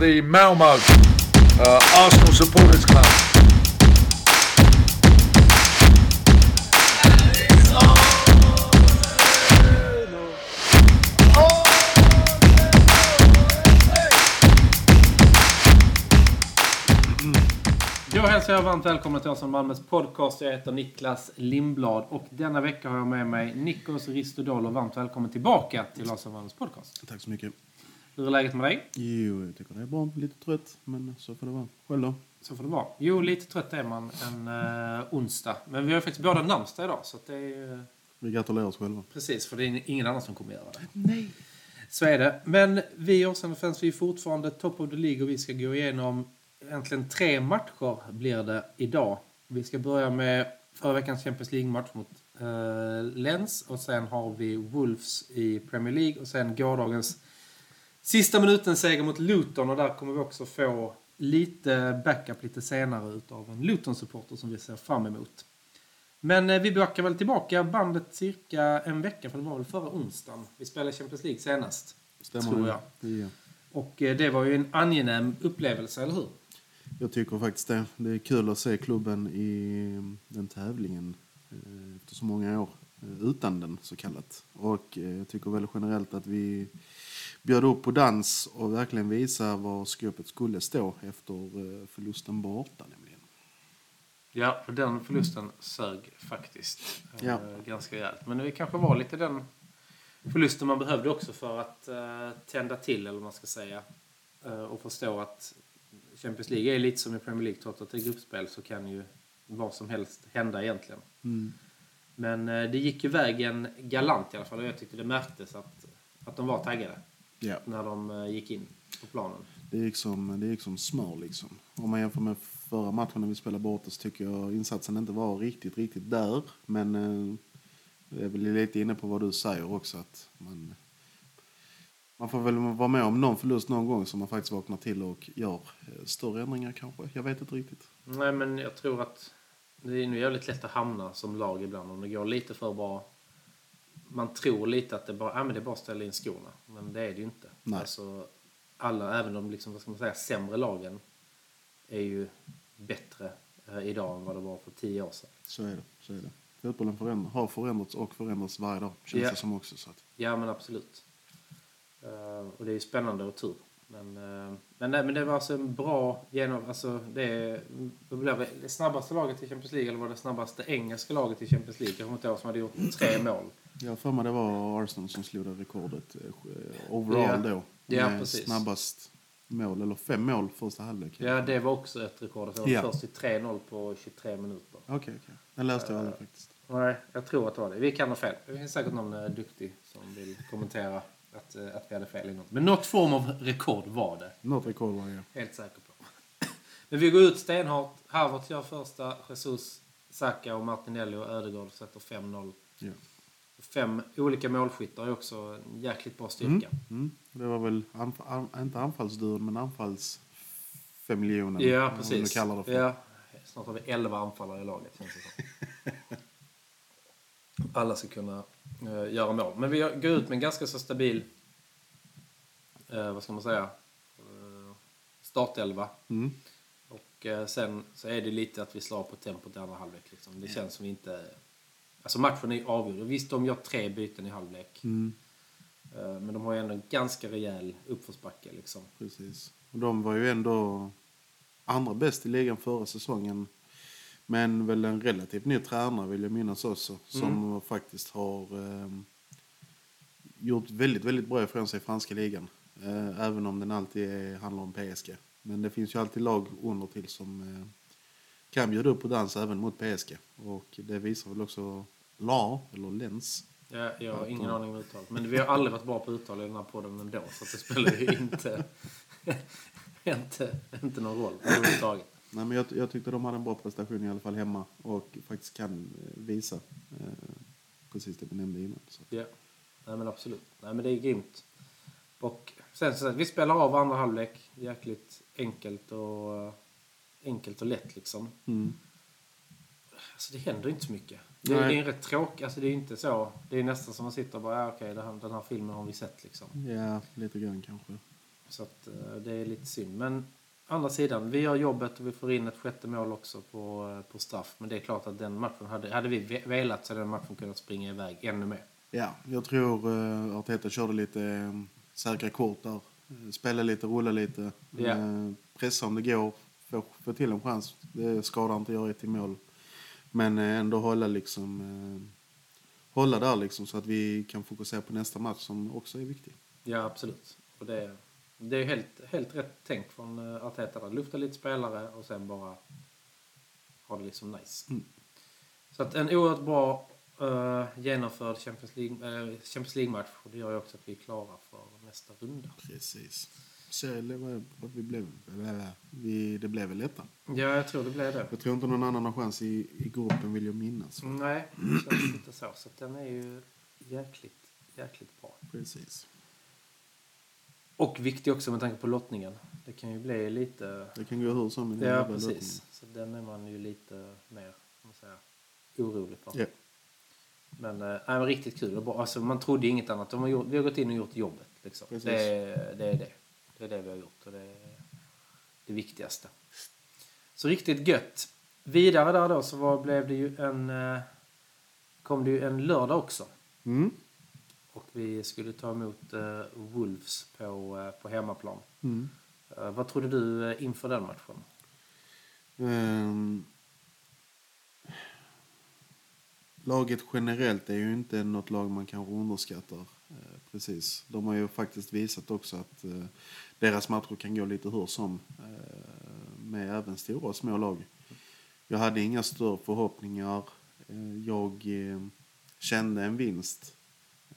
the Malmo uh, Arsenal Supporters Club. Då hälsar jag varmt välkommen till oss som Malmös podcast. Jag heter Niklas Lindblad och denna vecka har jag med mig Nikos Ristodolo. Varmt välkommen tillbaka till oss som Malmös podcast. Tack så mycket. Hur är läget med dig? Jo, jag tycker det är bra. Lite trött, men så får det vara. Själv då? Så får det vara. Jo, lite trött är man en uh, onsdag. Men vi har faktiskt båda namnsdag idag så att det är ju... Vi gratulerar oss själva. Precis, för det är ingen annan som kommer göra det. Nej. Så är det. Men vi Åsane-fans, vi är fortfarande top of the League och vi ska gå igenom egentligen tre matcher blir det idag. Vi ska börja med förra veckans Champions League-match mot uh, Lens och sen har vi Wolves i Premier League och sen gårdagens sista minuten-seger mot Luton och där kommer vi också få lite backup lite senare utav en Luton-supporter som vi ser fram emot. Men eh, vi backar väl tillbaka bandet cirka en vecka, för det var väl förra onsdagen. Vi spelade Champions League senast. Stämmer tror jag. Ja. Och eh, det var ju en angenäm upplevelse, eller hur? Jag tycker faktiskt det. Det är kul att se klubben i den tävlingen eh, efter så många år eh, utan den så kallat. Och eh, jag tycker väl generellt att vi bjöd upp på dans och verkligen visar var skåpet skulle stå efter eh, förlusten borta nämligen. Ja, för den förlusten sög faktiskt eh, Ja. ganska rejält. Men det kanske var lite den förlusten man behövde också för att eh, tända till, eller vad man ska säga. Och förstå att Champions League är lite som i Premier League. Trots att det är gruppspel så kan ju vad som helst hända egentligen. Mm. Men det gick ju vägen galant i alla fall. Och jag tyckte det märktes att, att de var taggade Ja. när de eh, gick in på planen. Det gick som, det gick som smör liksom. Om man jämför med förra matchen när vi spelade borta så tycker jag insatsen inte var riktigt, riktigt där. Men eh, jag är väl lite inne på vad du säger också att man, man får väl vara med om någon förlust någon gång så man faktiskt vaknar till och gör eh, större ändringar kanske. Jag vet inte riktigt. Nej, men jag tror att det är nu jävligt lätt att hamna som lag ibland om det går lite för bra. Man tror lite att det bara, ja, men det är bara att ställa in skorna. Men det är det ju inte. Nej. Alltså, alla, även de liksom, vad ska man säga, sämre lagen är ju bättre eh, idag än vad det var för tio år sedan. Så är det. Så är det. Fotbollen förändras, har förändrats och förändras varje dag känns Ja. det som också. Så att, Ja, men absolut. Eh, och det är ju spännande och tur. Men, eh, men, nej, men det var alltså en bra genom... Alltså det, vad blev det, det snabbaste laget i Champions League eller var det snabbaste engelska laget i Champions League? Jag kommer inte ihåg som hade gjort tre mål. Jag har för mig det var Arsenal som slog det rekordet eh, overall Ja. då. Ja, precis. snabbast mål, eller fem mål första halvlek. Ja, det var också ett rekord. Det var Ja. först i 3-0 på 23 minuter. Okej, okej. Den läste jag aldrig faktiskt. Nej, jag tror att det var det. Vi kan ha fel. Det finns säkert någon eh, duktig som vill kommentera att, eh, att vi hade fel i något. Men något form av rekord var det. Något rekord var jag. Helt säker på. Men vi går ut stenhårt. Havertz gör första. Jesus, Saka och Martinelli och Ödegaard sätter 5-0. Ja. Fem olika målskyttar är också en jäkligt bra styrka. Mm. Det var väl anf an inte anfallsduon, men anfallsfemiljonen. Ja, precis. kallar det för. Ja. Snart har vi 11 anfallare i laget. Känns det. Alla ska kunna eh, göra mål. Men vi går ut med en ganska så stabil, eh, vad ska man säga, uh, startelva. Mm. Och eh, sen så är det lite att vi slår på tempot i andra halvlek. Liksom. Det känns som vi inte... Alltså matchen är avgjord. Visst, de gör tre byten i halvlek. Mm. Eh, men de har ju ändå en ganska rejäl uppförsbacke. Liksom. Precis. Och de var ju ändå andra bäst i ligan förra säsongen. Men väl en relativt ny tränare vill jag minnas också. Som faktiskt har ehm, gjort väldigt, väldigt bra ifrån sig i franska ligan. Eh, även om den alltid är, handlar om PSG. Men det finns ju alltid lag under till som eh, kan bjuda upp på dans även mot PSG. Och det visar väl också La, eller Lens. Ja, jag har ingen aning om uttal. Men vi har aldrig varit bra på uttal i den här podden ändå. Så det spelar ju inte, inte, inte någon roll överhuvudtaget. Nej, men jag, jag tyckte de hade en bra prestation i alla fall hemma och faktiskt kan eh, visa eh, precis det vi nämnde innan. Så. Ja, nej men absolut. Nej men det är grymt. Och sen så vi spelar av andra halvlek. Jäkligt enkelt och eh, enkelt och lätt liksom. Mm. Alltså det händer inte så mycket. Det, det är en rätt tråkig, alltså det är inte så. Det är nästan som man sitter och bara, ja, okej den, här, den här filmen har vi sett liksom. Ja, lite grann kanske. Så att, eh, det är lite synd. Men andra sidan, vi gör jobbet och vi får in ett sjätte mål också på, eh, på straff. Men det är klart att den matchen, hade, hade vi ve- velat så hade den matchen kunnat springa iväg ännu mer. Ja, jag tror uh, Arteta körde lite säkra kort där. Spela lite, rulla lite. Uh, pressa om det går. Få, få till en chans. Det skadar inte att göra ett i mål. Men uh, ändå hålla liksom... Uh, hålla där liksom så att vi kan fokusera på nästa match som också är viktig. Ja, absolut. Och det, det är helt, helt rätt tänk från uh, Arteta. där. Lufta lite spelare och sen bara ha det liksom nice. Mm. Så att en oerhört bra uh, genomförd Champions League, uh, Champions League-match. Och det gör ju också att vi är klara för nästa runda. Precis. Vad vi blev. Vi, det blev väl detta. Ja, jag tror det blev det. Jag tror inte någon annan har chans i, i gruppen vill jag minnas. Nej, det känns inte så. Så den är ju jäkligt, jäkligt bra. Precis. Och viktig också med tanke på lottningen. Det kan ju bli lite... Det kan gå hur som den Ja, precis. lottningen. Så den är man ju lite mer, man säga, orolig för. Ja. Men, äh, men riktigt kul. och bra. Alltså, man trodde inget annat. De har gjort, vi har gått in och gjort jobbet. Liksom. Det, det är det. Det är det vi har gjort. Och det är det viktigaste. Så riktigt gött. Vidare där då så var, blev det ju en... eh, kom det ju en lördag också. Mm. Och vi skulle ta emot eh, Wolves på, eh, på hemmaplan. Mm. Eh, vad trodde du inför den matchen? Ehm, laget generellt är ju inte något lag man kanske underskattar. Precis. De har ju faktiskt visat också att deras matcher kan gå lite hur som. Eh, med även stora och små lag. Jag hade inga större förhoppningar. Eh, jag eh, kände en vinst.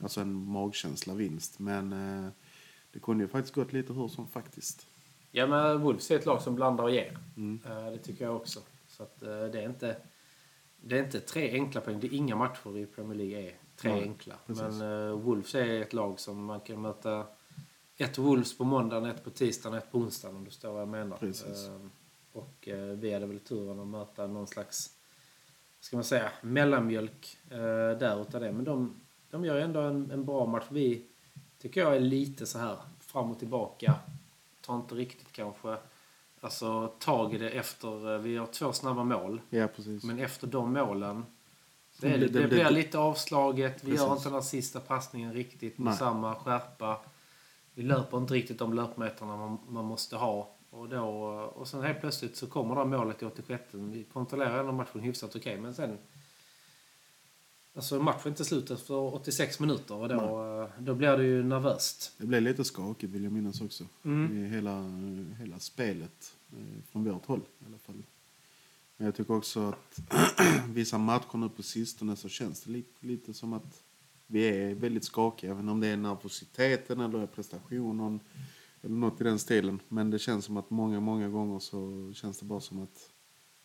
Alltså en magkänsla vinst. Men det kunde ju faktiskt gått lite hur som faktiskt. Ja, men Wolves är ett lag som blandar och ger. Mm. Det tycker jag också. Så att, det, är inte, det är inte tre enkla poäng. Det är inga matcher i Premier League är tre Nej, enkla. precis. Men uh, Wolves är ett lag som man kan möta ett Wolves på måndagen, ett på tisdagen, ett på onsdagen om du förstår vad jag menar. Precis. Eh, och eh, vi hade väl turen att möta någon slags ska man säga, mellanmjölk uh, där utav det. Men de, de gör ändå en, en bra match. Vi tycker jag är lite så här fram och tillbaka. Tar inte riktigt kanske alltså, tag i det efter... eh, Vi har två snabba mål. Ja. Men efter de målen Det är det, blir- det, det blir lite avslaget. Vi gör Precis. inte den här sista passningen riktigt med samma skärpa. Vi löper inte riktigt de löpmeterna man, man måste ha. Och, då, och sen helt plötsligt så kommer det målet i 86. Vi kontrollerar ändå matchen hyfsat okej. men sen... Alltså matchen är inte slut efter 86 minuter och då, då blir det ju nervöst. Det blev lite skakigt vill jag minnas också. Mm. I hela, hela spelet. eh, Från vårt håll i alla fall. Men jag tycker också att vissa matcher nu på sistone så känns det lite, lite som att vi är väldigt skakiga. Även om det är nervositeten eller prestationen eller något i den stilen. Men det känns som att många, många gånger så känns det bara som att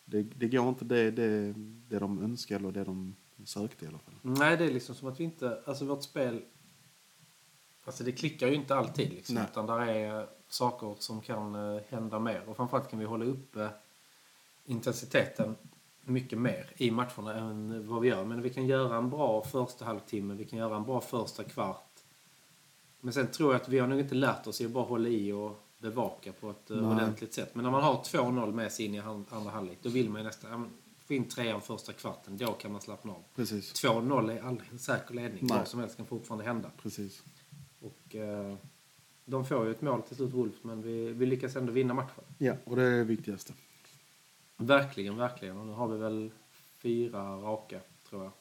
det, det går inte det, det, det de önskar eller det de sökte i alla fall. Nej, det är liksom som att vi inte... Alltså vårt spel... Alltså det klickar ju inte alltid liksom. Nej. Utan där är saker som kan eh, hända mer. Och framförallt kan vi hålla uppe intensiteten mycket mer i matcherna än vad vi gör. Men vi kan göra en bra första halvtimme. Vi kan göra en bra första kvart. Men sen tror jag att vi har nog inte lärt oss att bara hålla i och bevaka på ett eh, Nej. ordentligt sätt. Men när man har 2-0 med sig in i andra halvlek, då vill man ju nästan få in trean första kvarten. Då kan man slappna av. Precis. 2-0 är aldrig en säker ledning. Nej. Vad som helst kan fortfarande hända. Precis. Och, eh, de får ju ett mål till slut, Wolf, men vi, vi lyckas ändå vinna matchen. Ja, och det är det viktigaste. Verkligen, verkligen. Och nu har vi väl fyra raka, tror jag.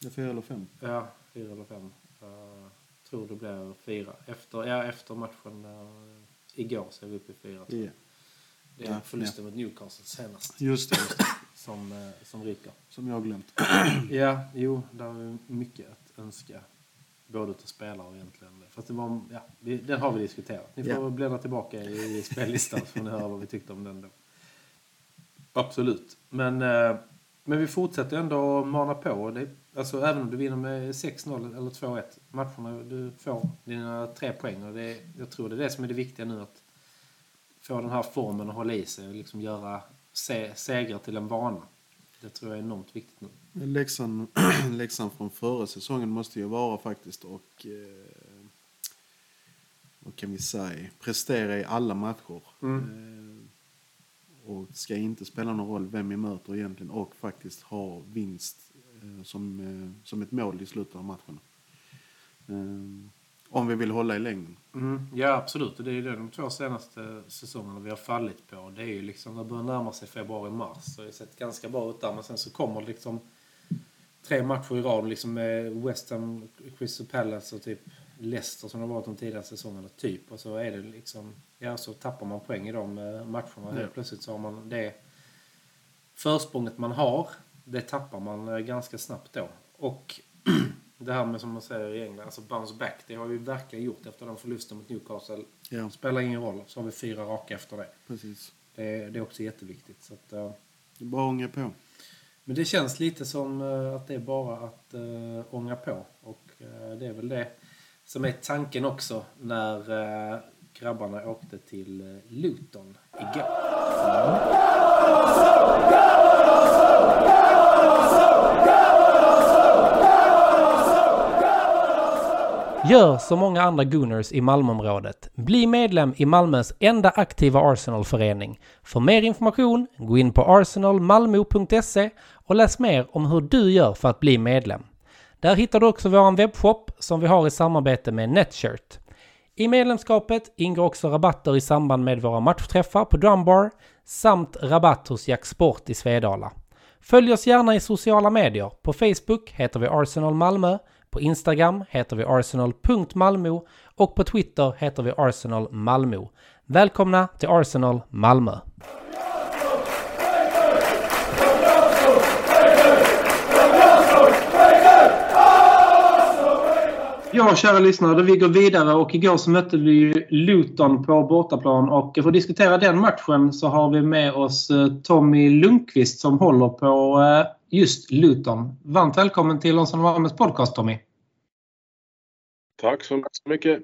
Det är fyra eller fem. Ja, fyra eller fem. Uh, tror det blir fyra. Efter, ja, efter matchen uh, igår så är vi uppe i fyra. jag. Ja. Det är Ja, förlusten mot Newcastle senast Just det, just det. som, uh, som ryker. Som jag har glömt. Ja, jo, där är mycket att önska. Både utav spelare och egentligen. Fast det var, ja, vi, den har vi diskuterat. Ni får Ja. bläddra tillbaka i, i spellistan så får ni höra vad vi tyckte om den då. Absolut. Men, eh, men vi fortsätter ändå att mana på. Det, alltså, även om du vinner med 6-0 eller 2-1 matcherna, du får dina tre poäng. Och det, jag tror det är det som är det viktiga nu. Att få den här formen att hålla i sig och liksom göra se, segrar till en vana. Det tror jag är enormt viktigt nu. Läxan, läxan från förra säsongen måste ju vara faktiskt och eh, vad kan vi säga, prestera i alla matcher. Mm. Eh, och ska inte spela någon roll vem vi möter egentligen och faktiskt ha vinst eh, som, eh, som ett mål i slutet av matchen. Eh, om vi vill hålla i längden. Mm, ja, absolut. Och det är ju det de två senaste säsongerna vi har fallit på. Det är ju liksom, det börjar närma sig februari-mars. Så det har sett ganska bra ut där. Men sen så kommer det liksom tre matcher i rad liksom med West Ham, Crystal Palace och typ Leicester som det har varit de tidigare säsongerna. Typ. Och så är det liksom, ja så tappar man poäng i de eh, matcherna. Ja. Helt plötsligt så har man det försprånget man har. Det tappar man eh, ganska snabbt då. Och det här med som man säger i England, alltså bounce back. Det har vi verkligen gjort efter den förlusten mot Newcastle. Ja, Spelar ingen roll, så har vi fyra raka efter det. precis. Det, är- det är också jätteviktigt. Så att, eh, Det är bara att ånga på. men det känns lite som att det är bara att uh, ånga på. Och det är väl det som är tanken också när eh, grabbarna åkte till eh, Luton igår. Gör som många andra Gooners i Malmöområdet. Bli medlem i Malmös enda aktiva Arsenalförening. För mer information, gå in på arsenalmalmo.se och läs mer om hur du gör för att bli medlem. Där hittar du också vår webbshop som vi har i samarbete med Netshirt. I medlemskapet ingår också rabatter i samband med våra matchträffar på Drumbar samt rabatt hos Jack Sport i Svedala. Följ oss gärna i sociala medier. På Facebook heter vi Arsenal Malmö, på Instagram heter vi arsenal.malmo och på Twitter heter vi Arsenal Malmö. Välkomna till Arsenal Malmö! Ja, kära lyssnare, vi går vidare och igår så mötte vi Luton på bortaplan och för att diskutera den matchen så har vi med oss eh, Tommy Lundqvist som håller på eh, just Luton. Varmt välkommen till Larsson Malmös podcast Tommy. Tack så mycket.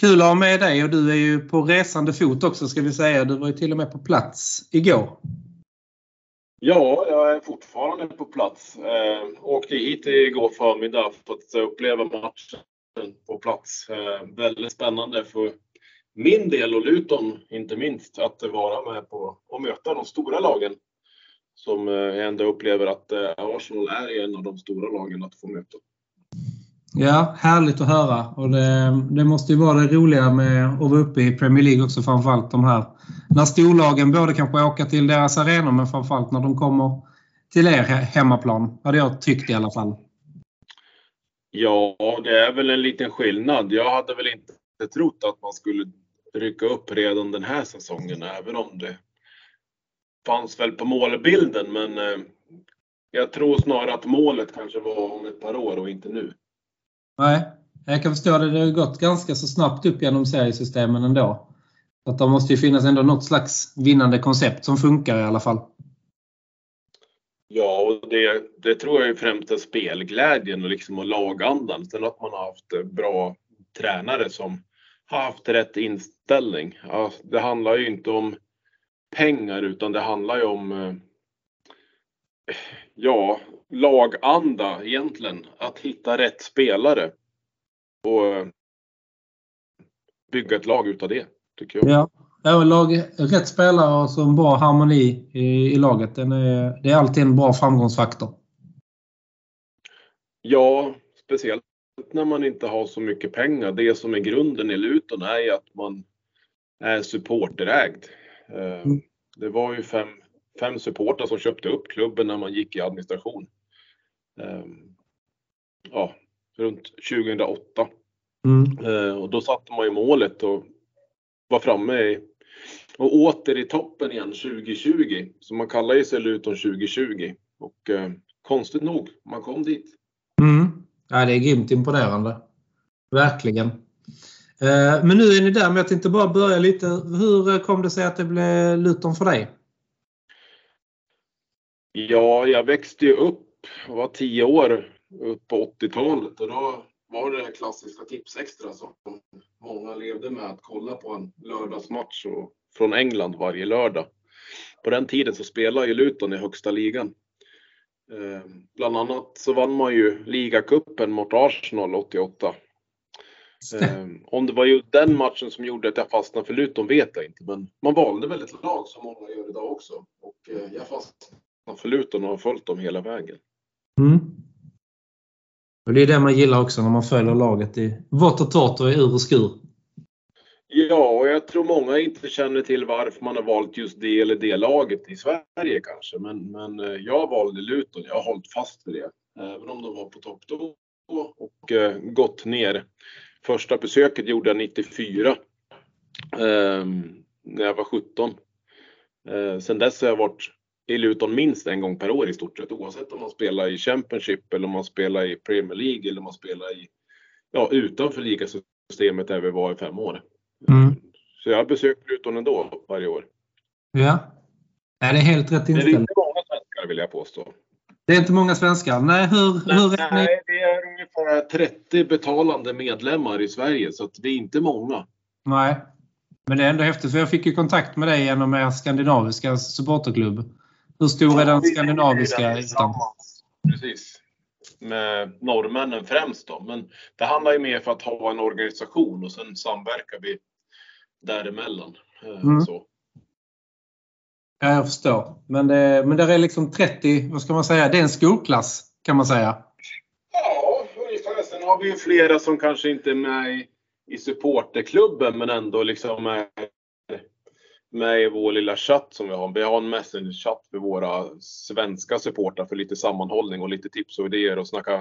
Kul att ha med dig och du är ju på resande fot också ska vi säga. Du var ju till och med på plats igår. Ja, jag är fortfarande på plats. Eh, åkte hit igår förmiddag för att uppleva matchen på plats. Eh, väldigt spännande för min del och Luton inte minst att vara med på och möta de stora lagen. Som eh, jag ändå upplever att eh, Arsenal är en av de stora lagen att få möta. Ja, härligt att höra. Och det, det måste ju vara det roliga med att vara uppe i Premier League också framförallt de här. När storlagen både kanske åker till deras arenor men framförallt när de kommer till er hemmaplan. Hade jag tyckt i alla fall. Ja, det är väl en liten skillnad. Jag hade väl inte trott att man skulle rycka upp redan den här säsongen, även om det fanns väl på målbilden. Men eh, jag tror snarare att målet kanske var om ett par år och inte nu. Nej, jag kan förstå det. Det har gått ganska så snabbt upp genom seriesystemen ändå. Att det måste ju finnas ändå något slags vinnande koncept som funkar i alla fall. Ja, och det, det tror jag är främst är spelglädjen och, liksom och lagandan. Sen att man har haft bra tränare som har haft rätt inställning. Ja, det handlar ju inte om pengar utan det handlar ju om eh, ja, laganda egentligen. Att hitta rätt spelare och eh, bygga ett lag utav det, tycker jag. Ja, ja lag, rätt spelare och så en bra harmoni i, i laget. Den är, det är alltid en bra framgångsfaktor. Ja, speciellt när man inte har så mycket pengar. Det som är grunden i Luton är att man är supporterägd. Eh, Mm. Det var ju fem, fem supportrar som köpte upp klubben när man gick i administration. Eh, Ja, runt 2008. Mm. Eh, Och då satte man ju målet och var framme i, och åter i toppen igen 2020. Så man kallar ju sig Luton 2020. Och eh, konstigt nog, man kom dit. Mm. Ja, det är grymt imponerande. Verkligen. Eh, Men nu är ni där, men jag tänkte bara börja lite. Hur kom det sig att det blev Luton för dig? Ja, jag växte ju upp var tio år upp på 80-talet och då var det det klassiska Tipsextra som många levde med att kolla på en lördagsmatch och, från England varje lördag. På den tiden så spelade ju Luton i högsta ligan. Ehm, bland annat så vann man ju ligacupen mot Arsenal 88. Ehm, om det var ju den matchen som gjorde att jag fastnade för Luton vet jag inte. Men man valde väl ett lag som många gör idag också. Och eh, jag fastnade för Luton och har följt dem hela vägen. Mm. Och det är det man gillar också när man följer laget i vått och torrt och i ur och skur. Ja, och jag tror många inte känner till varför man har valt just det eller det laget i Sverige kanske. Men, men eh, jag valde Luton. Jag har hållit fast vid det. Även om de var på topp då och eh, gått ner. Första besöket gjorde jag 94. Ehm, när jag var 17. Eh, sen dess har jag varit i Luton minst en gång per år i stort sett. Oavsett om man spelar i Championship eller om man spelar i Premier League eller om man spelar i, ja, utanför ligasystemet där vi var i fem år. Mm. Så jag har besökt Luton ändå varje år. Ja. Är det helt rätt Det är inte många svenskar vill jag påstå. Det är inte många svenskar. Nej, hur, hur är ni? Nej, det är ungefär 30 betalande medlemmar i Sverige så att det är inte många. Nej. Men det är ändå häftigt för jag fick ju kontakt med dig genom er skandinaviska supporterklubb. Hur stor är den Vi- skandinaviska ytan? Precis. Med norrmännen främst då. Men det handlar ju mer för att ha en organisation och sen samverkar vi däremellan. Eh, Mm. Så. Ja, jag förstår. Men det, men det är liksom 30, vad ska man säga, det är en skolklass kan man säga. Ja, ungefär. Sen har vi ju flera som kanske inte är med i, i supporterklubben men ändå liksom är med i vår lilla chatt som vi har. Vi har en messenger-chatt för våra svenska supportrar för lite sammanhållning och lite tips och idéer och snacka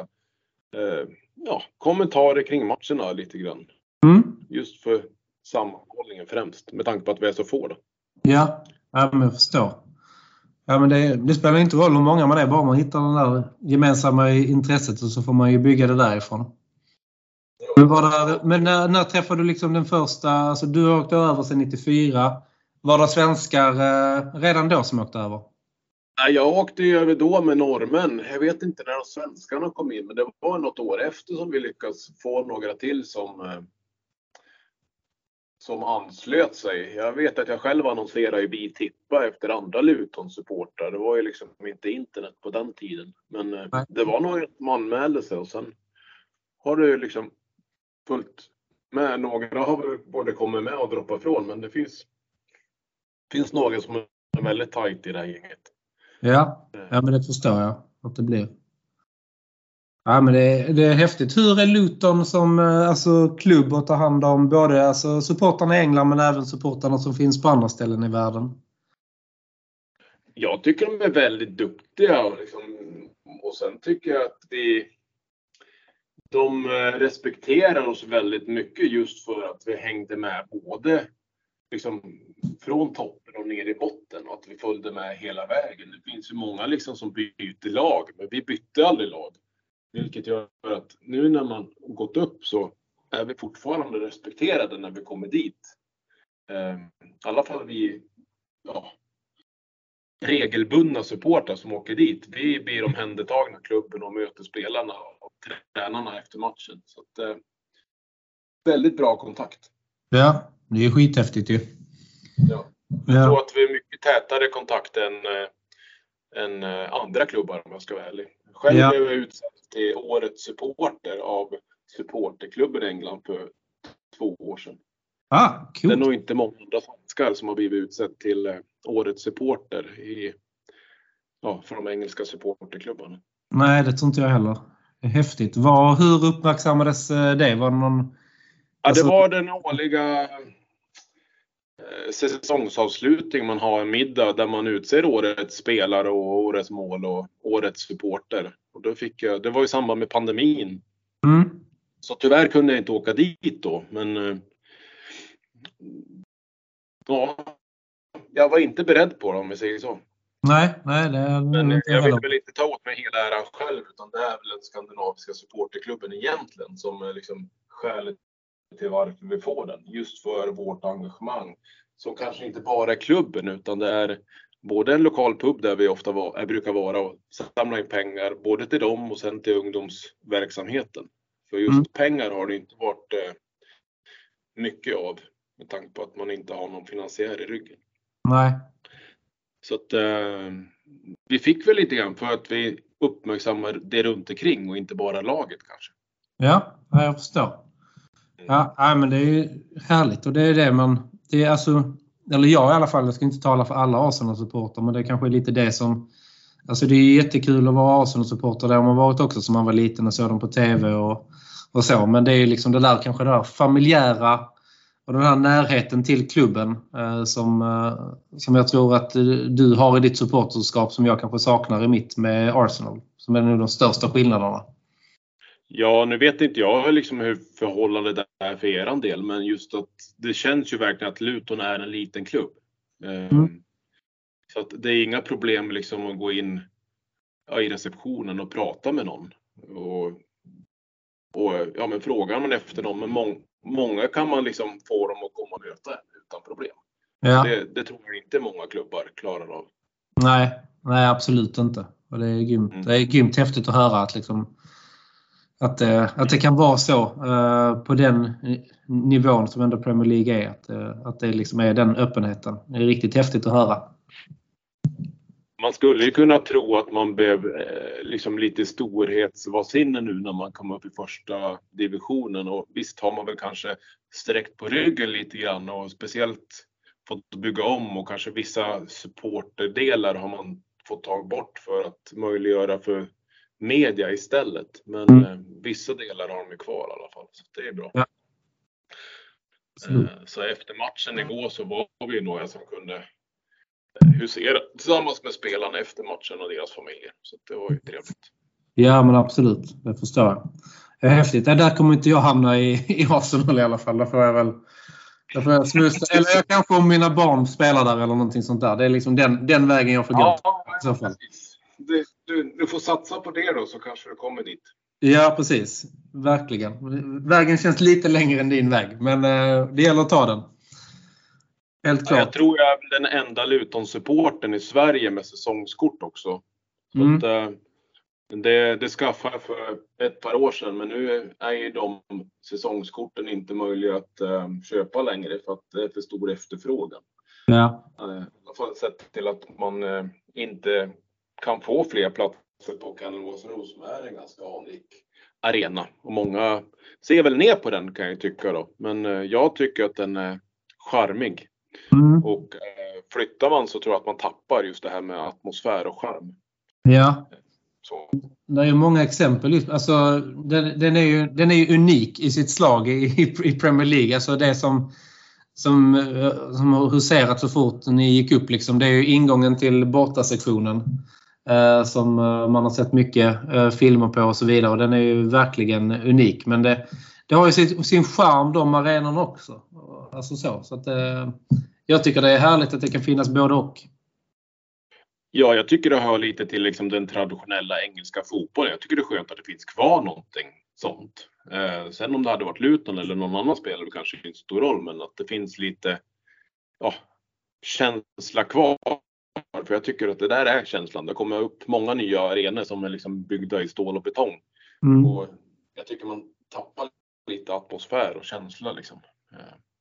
eh, ja, kommentarer kring matcherna lite grann. Mm. Just för sammanhållningen främst med tanke på att vi är så få. Då. Ja, ja men jag förstår. Ja, men det, det spelar inte roll hur många man är, bara man hittar det där gemensamma intresset och så får man ju bygga det därifrån. Men, det, men när, när träffade du liksom den första, alltså du åkte över sedan 94. Var det svenskar eh, redan då som åkte över? Nej, Jag åkte ju över då med norrmän. Jag vet inte när de svenskarna kom in, men det var något år efter som vi lyckades få några till som, eh, som anslöt sig. Jag vet att jag själv annonserade i Bitippa efter andra Luton-supportrar. Det var ju liksom inte internet på den tiden. Men eh, Nej. det var några som anmälde sig och sen har det liksom följt med. Några har både kommit med och droppat ifrån, men det finns, finns några som är väldigt tajt i det här gänget. Ja, ja men det förstår jag att det blir. Ja, men det, är- det är häftigt. Hur är Luton som eh, alltså, klubb att ta hand om både alltså, supportarna i England men även supportarna som finns på andra ställen i världen? Jag tycker de är väldigt duktiga. Och, liksom, och sen tycker jag att vi, de eh, respekterar oss väldigt mycket just för att vi hängde med både liksom, från toppen och ner i botten och att vi följde med hela vägen. Det finns ju många liksom som byter lag, men vi bytte aldrig lag. Vilket gör att nu när man gått upp så är vi fortfarande respekterade när vi kommer dit. Ehm, I alla fall vi ja, regelbundna supportrar som åker dit. Vi blir omhändertagna av klubben och möter spelarna och tränarna efter matchen. Så att, eh, väldigt bra kontakt. Ja, det är skithäftigt ju. Ja. Jag tror att vi är mycket tätare kontakt än, eh, än eh, andra klubbar om jag ska vara ärlig. Själv Ja. blev jag utsedd till årets supporter av supporterklubben i England för två år sedan. Ah, Det är nog inte många andra svenskar som har blivit utsedd till eh, årets supporter i, ja, för de engelska supporterklubbarna. Nej, det tror inte jag heller. Häftigt. Var, hur uppmärksammades det? Var det någon... Ja, det Alltså- var den årliga säsongsavslutning. Man har en middag där man utser årets spelare och årets mål och årets supporter. Och då fick jag, det var i samband med pandemin. Mm. Så tyvärr kunde jag inte åka dit då. Men eh, ja, jag var inte beredd på det om vi säger så. Nej, nej, det är Men inte jag jag vill heller. väl inte ta åt mig hela äran själv utan det är väl den skandinaviska supporterklubben egentligen som är liksom skälet till varför vi får den. Just för vårt engagemang. Som kanske inte bara är klubben utan det är både en lokal pub där vi ofta var, brukar vara och samla in pengar både till dem och sen till ungdomsverksamheten. För just Mm. pengar har det inte varit eh, mycket av med tanke på att man inte har någon finansiär i ryggen. Nej. Så att eh, vi fick väl lite grann för att vi uppmärksammar det runt omkring och inte bara laget kanske. Ja, jag förstår. Ja, ja, men det är ju härligt och det är det man... Det är alltså, eller jag i alla fall, jag ska inte tala för alla Arsenal-supportrar, men det kanske är lite det som... Alltså det är jättekul att vara Arsenal-supporter. Det har man varit också som man var liten och såg dem på TV och, och så. Men det är liksom det där kanske det där familjära och den här närheten till klubben eh, som, eh, som jag tror att eh, du har i ditt supporterskap som jag kanske saknar i mitt med Arsenal. Som är nog de största skillnaderna. Ja, nu vet inte jag liksom hur förhållandet är för er del, men just att det känns ju verkligen att Luton är en liten klubb. Ehm, mm. Så att det är inga problem liksom att gå in ja, i receptionen och prata med någon. Och, och ja, men frågar man efter dem, men må, många kan man liksom få dem att komma och möta utan problem. Ja. Det, det, tror jag inte många klubbar klarar av. Nej, nej absolut inte. Och det är grymt. Mm. Det är grymt häftigt att höra att liksom att, det, att det kan vara så eh, på den nivån som ändå Premier League är. Att, eh, att det liksom är den öppenheten. Det är riktigt häftigt att höra. Man skulle ju kunna tro att man blev liksom lite storhetsvansinne nu när man kom upp i första divisionen och visst har man väl kanske sträckt på ryggen lite grann och speciellt fått bygga om och kanske vissa supporterdelar har man fått ta bort för att möjliggöra för media istället. Men mm. eh, vissa delar har de kvar i alla fall, så det är bra. Ja. Eh, så efter matchen igår så var vi några som kunde eh, husera tillsammans med spelarna efter matchen och deras familjer. Så det var ju trevligt. Ja, men absolut. Det förstår jag. Det är häftigt. Där kommer inte jag hamna i, i Arsenal i alla fall. Där får jag väl där får jag smusta. Eller jag kanske om mina barn spelar där eller någonting sånt där. Det är liksom den, den vägen jag får gå. Ja, i så fall. Det, du, du får satsa på det då så kanske du kommer dit. Ja, precis. Verkligen. Vägen känns lite längre än din väg, men eh, det gäller att ta den. Helt klart. jag tror jag är den enda Luton-supporten i Sverige med säsongskort också. Mm. Att, eh, det, det skaffade jag för ett par år sedan, men nu är ju de säsongskorten inte möjliga att uh, köpa längre för att det är för stor efterfrågan. Ja. I alla fall sett till att man inte kan få fler platser på Kanelvåsro som är en ganska anrik arena. Och många ser väl ner på den kan jag tycka då. Men eh, jag tycker att den är charmig. Mm. Och eh, flyttar man så tror jag att man tappar just det här med atmosfär och charm. Ja. Så. Det är många exempel. Alltså, den, den, är ju, den är ju unik i sitt slag i, i Premier League. Alltså det som, som, eh, som har huserat så fort ni gick upp. Liksom, det är ju ingången till bortasektionen. Eh, som eh, man har sett mycket eh, filmer på och så vidare. Och den är ju verkligen unik. Men det, det har ju sin, sin charm de arenorna också. Alltså så. så att, eh, jag tycker det är härligt att det kan finnas både och. Ja, jag tycker det hör lite till liksom den traditionella engelska fotbollen. Jag tycker det är skönt att det finns kvar någonting sånt. Eh, sen om det hade varit Luton eller någon annan spelare kanske inte stor roll, men att det finns lite ja, känsla kvar för jag tycker att det där är känslan. Det kommer upp många nya arenor som är liksom byggda i stål och betong. Mm. Och jag tycker man tappar lite atmosfär och känsla liksom.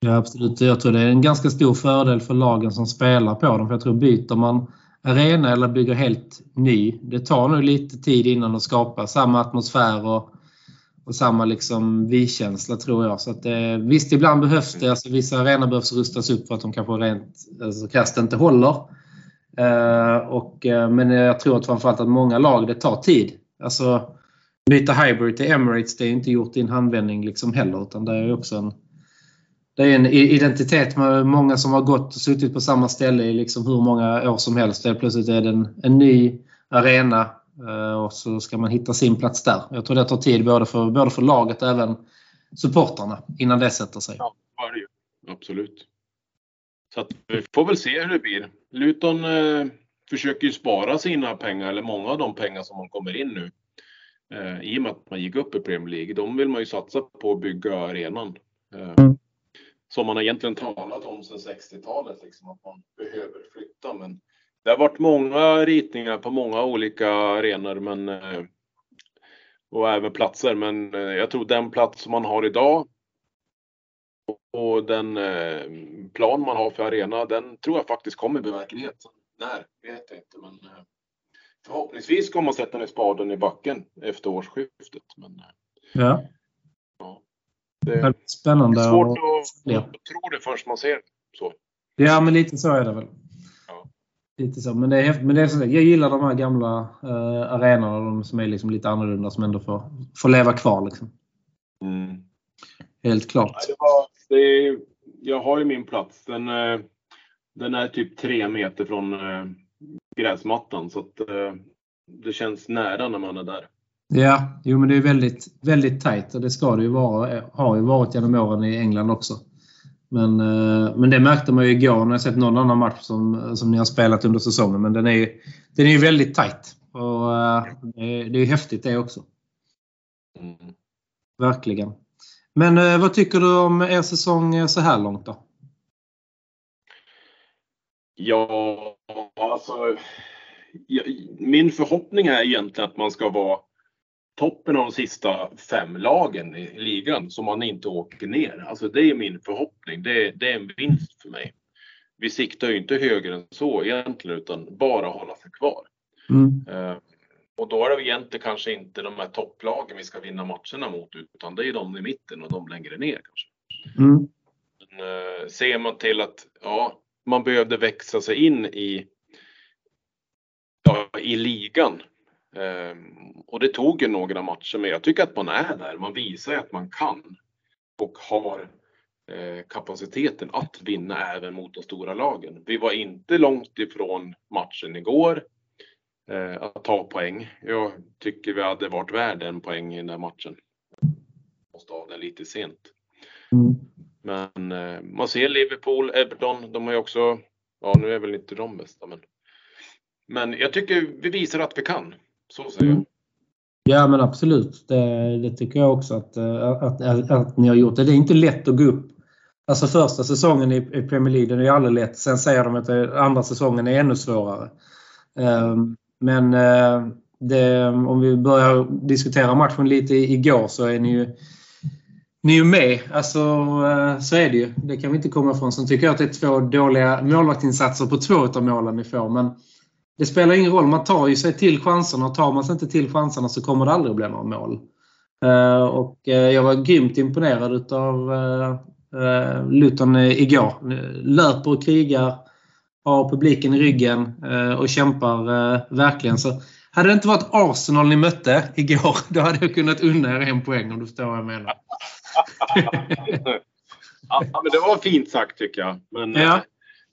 Ja absolut. Jag tror det är en ganska stor fördel för lagen som spelar på dem. För jag tror byter man arena eller bygger helt ny. Det tar nog lite tid innan att skapa samma atmosfär och, och samma liksom vi-känsla tror jag. Så att, eh, visst, ibland behövs det. Alltså, vissa arenor behövs rustas upp för att de kanske rent alltså, kast inte håller. Eh, och, eh, men jag tror att framförallt att många lag, det tar tid. Alltså, byta hybrid till Emirates, det är inte gjort i en handvändning liksom heller. Utan det är också en, det är en identitet med många som har gått och suttit på samma ställe i liksom hur många år som helst. Det plötsligt är det en, en ny arena eh, och så ska man hitta sin plats där. Jag tror det tar tid både för, både för laget och även supportrarna innan det sätter sig. Ja, det är det Absolut. Så att vi får väl se hur det blir. Luton eh, försöker ju spara sina pengar, eller många av de pengar som man kommer in nu. Eh, I och med att man gick upp i Premier League. De vill man ju satsa på att bygga arenan. Eh, mm. Som man har egentligen talat om sedan 60-talet, liksom, att man behöver flytta. Men det har varit många ritningar på många olika arenor men, eh, och även platser. Men eh, jag tror den plats som man har idag och den eh, plan man har för arena, den tror jag faktiskt kommer bli verklighet. När vet jag inte, men eh, förhoppningsvis kommer man sätta ner spaden i backen efter årsskiftet. Men, eh, ja. ja. Det Det är spännande. är svårt att, ja. att tro det förrän man ser så. Ja, men lite så är det väl. Ja. Lite så. Men det är. Men det är så, jag gillar de här gamla uh, arenorna de som är liksom lite annorlunda som ändå får, får leva kvar. Liksom. Helt klart. Det var, det jag har ju min plats. Den, eh, den är typ tre meter från eh, gräsmattan. Så att, eh, det känns nära när man är där. Ja, jo men det är väldigt, väldigt tajt och det ska det ju vara. Har ju varit genom åren i England också. Men, men det märkte man ju igår när jag sett någon annan match som, som ni har spelat under säsongen. Men den är ju den är väldigt tajt. Och det är, det är ju häftigt det också. Verkligen. Men eh, vad tycker du om er säsong eh, så här långt då? Ja, alltså. Min förhoppning är egentligen att man ska vara toppen av de sista fem lagen i ligan så man inte åker ner. Alltså det är min förhoppning. Det, det är en vinst för mig. Vi siktar ju inte högre än så egentligen utan bara hålla sig kvar. Mm. Och då är det egentligen kanske inte de här topplagen vi ska vinna matcherna mot utan det är de i mitten och de längre ner kanske. Mm. Men, eh, ser man till att ja, man behövde växa sig in i, ja, i ligan. Eh, och det tog ju några matcher men jag tycker att man är där. Man visar att man kan och har eh, kapaciteten att vinna även mot de stora lagen. Vi var inte långt ifrån matchen igår att ta poäng. Jag tycker vi hade varit värda en poäng i den här matchen. Måste ha den lite sent. Mm. Men eh, man ser Liverpool, Everton, de har ju också, ja nu är väl inte de bästa men. Men jag tycker vi visar att vi kan. Så säger jag. Ja men absolut. Det, det tycker jag också att, eh, att, att, att ni har gjort. Det Det är inte lätt att gå upp. Alltså första säsongen i, i Premier League den är ju aldrig lätt. Sen säger de att andra säsongen är ännu svårare. Ehm, men eh, det, om vi börjar diskutera matchen lite igår så är ni ju ni är ju med. Alltså, eh, så är det ju. Det kan vi inte komma ifrån. Sen tycker jag att det är två dåliga målvaktinsatser på två av målen ni får. Men det spelar ingen roll. Man tar ju sig till chanserna tar man sig inte till chanserna så kommer det aldrig att bli några mål. Eh, och jag var grymt imponerad av Luton igår. Löper och krigar, har publiken i ryggen eh, och kämpar eh, verkligen. Så hade det inte varit Arsenal ni mötte igår, då hade jag kunnat unna er en poäng om du förstår vad jag menar. Ja, men det var fint sagt tycker jag. Men, Ja. eh,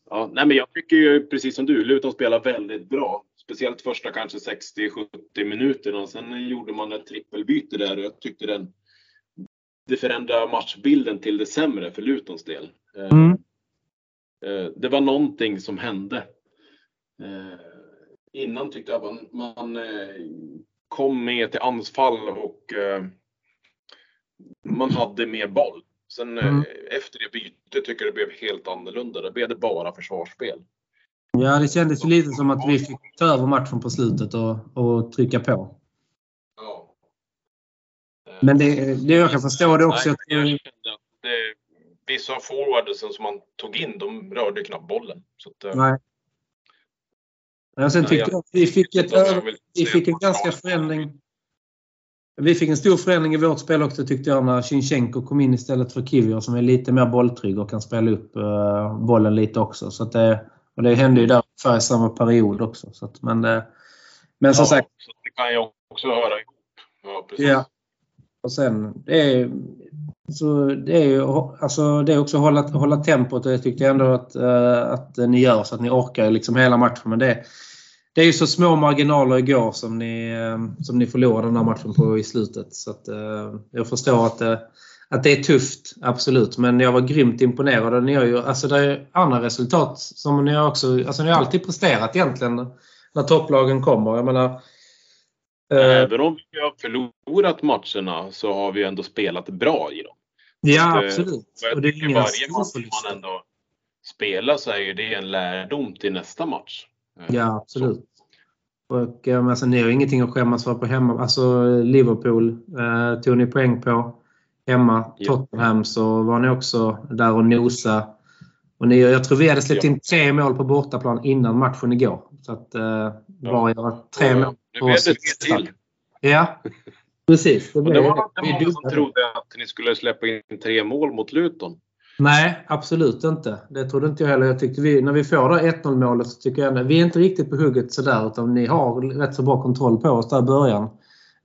ja, nej, men jag tycker ju precis som du, Luton spelar väldigt bra. Speciellt första kanske 60-70 minuterna. Och sen gjorde man ett trippelbyte där och jag tyckte den det förändrade matchbilden till det sämre för Lutons del. Mm. Eh, Det var någonting som hände. Eh, Innan tyckte jag man, man eh, kom med till anfall och man hade mer boll. Sen Mm. efter det bytet tycker jag det blev helt annorlunda. Det blev det bara försvarsspel. Ja, det kändes ju lite som att vi fick ta över matchen på slutet och, och trycka på. Ja. Men det, det jag kan förstå det också. Nej, Att, jag kände att det, vissa forwardsen som man tog in, de rörde knappt bollen. Så att, eh, nej. Men sen tyckte jag att vi fick, ett, vi fick en ganska förändring. Vi fick en stor förändring i vårt spel också tyckte jag när Shinchenko kom in istället för Kivior som är lite mer bolltrygg och kan spela upp eh, bollen lite också. Så det, och det hände ju där ungefär i samma period också. Så att, men, eh, men som ja, sagt, Så det kan jag också höra ihop. Ja, precis. Ja. Och sen, det är, så det är ju alltså, det är också att hålla, hålla tempot och det tyckte jag ändå att, eh, att ni gör så att ni orkar liksom hela matchen. Men det, det är ju så små marginaler igår som ni, eh, som ni förlorade den här matchen på i slutet. Så att, eh, jag förstår att, eh, att det är tufft, absolut. Men jag var grymt imponerad. Ni har ju, alltså det är andra resultat som ni har också... Alltså ni har alltid presterat egentligen när topplagen kommer. Jag menar eh, Även om vi har förlorat matcherna så har vi ändå spelat bra i dem. Ja, att, eh, absolut. Och Och det är varje match man ändå spelar så är ju det en lärdom till nästa match. Eh, Ja, absolut. Och, eh, alltså, ni har ingenting att skämmas för på hemma. Alltså Liverpool eh, tog ni poäng på. Hemma. Ja. Tottenham så var ni också där och nosa. Och ni, jag tror vi hade släppt Ja. in tre mål på bortaplan innan matchen igår. Så att eh, bara göra tre Ja, mål Nu blev det tre till. Ja. Precis. Det, Och blev, det var inte många som trodde att ni skulle släppa in tre mål mot Luton. Nej, absolut inte. Det trodde inte jag heller. Jag tyckte vi, när vi får det 1-0 målet så tycker jag att vi är inte riktigt på hugget sådär utan ni har rätt så bra kontroll på oss där i början.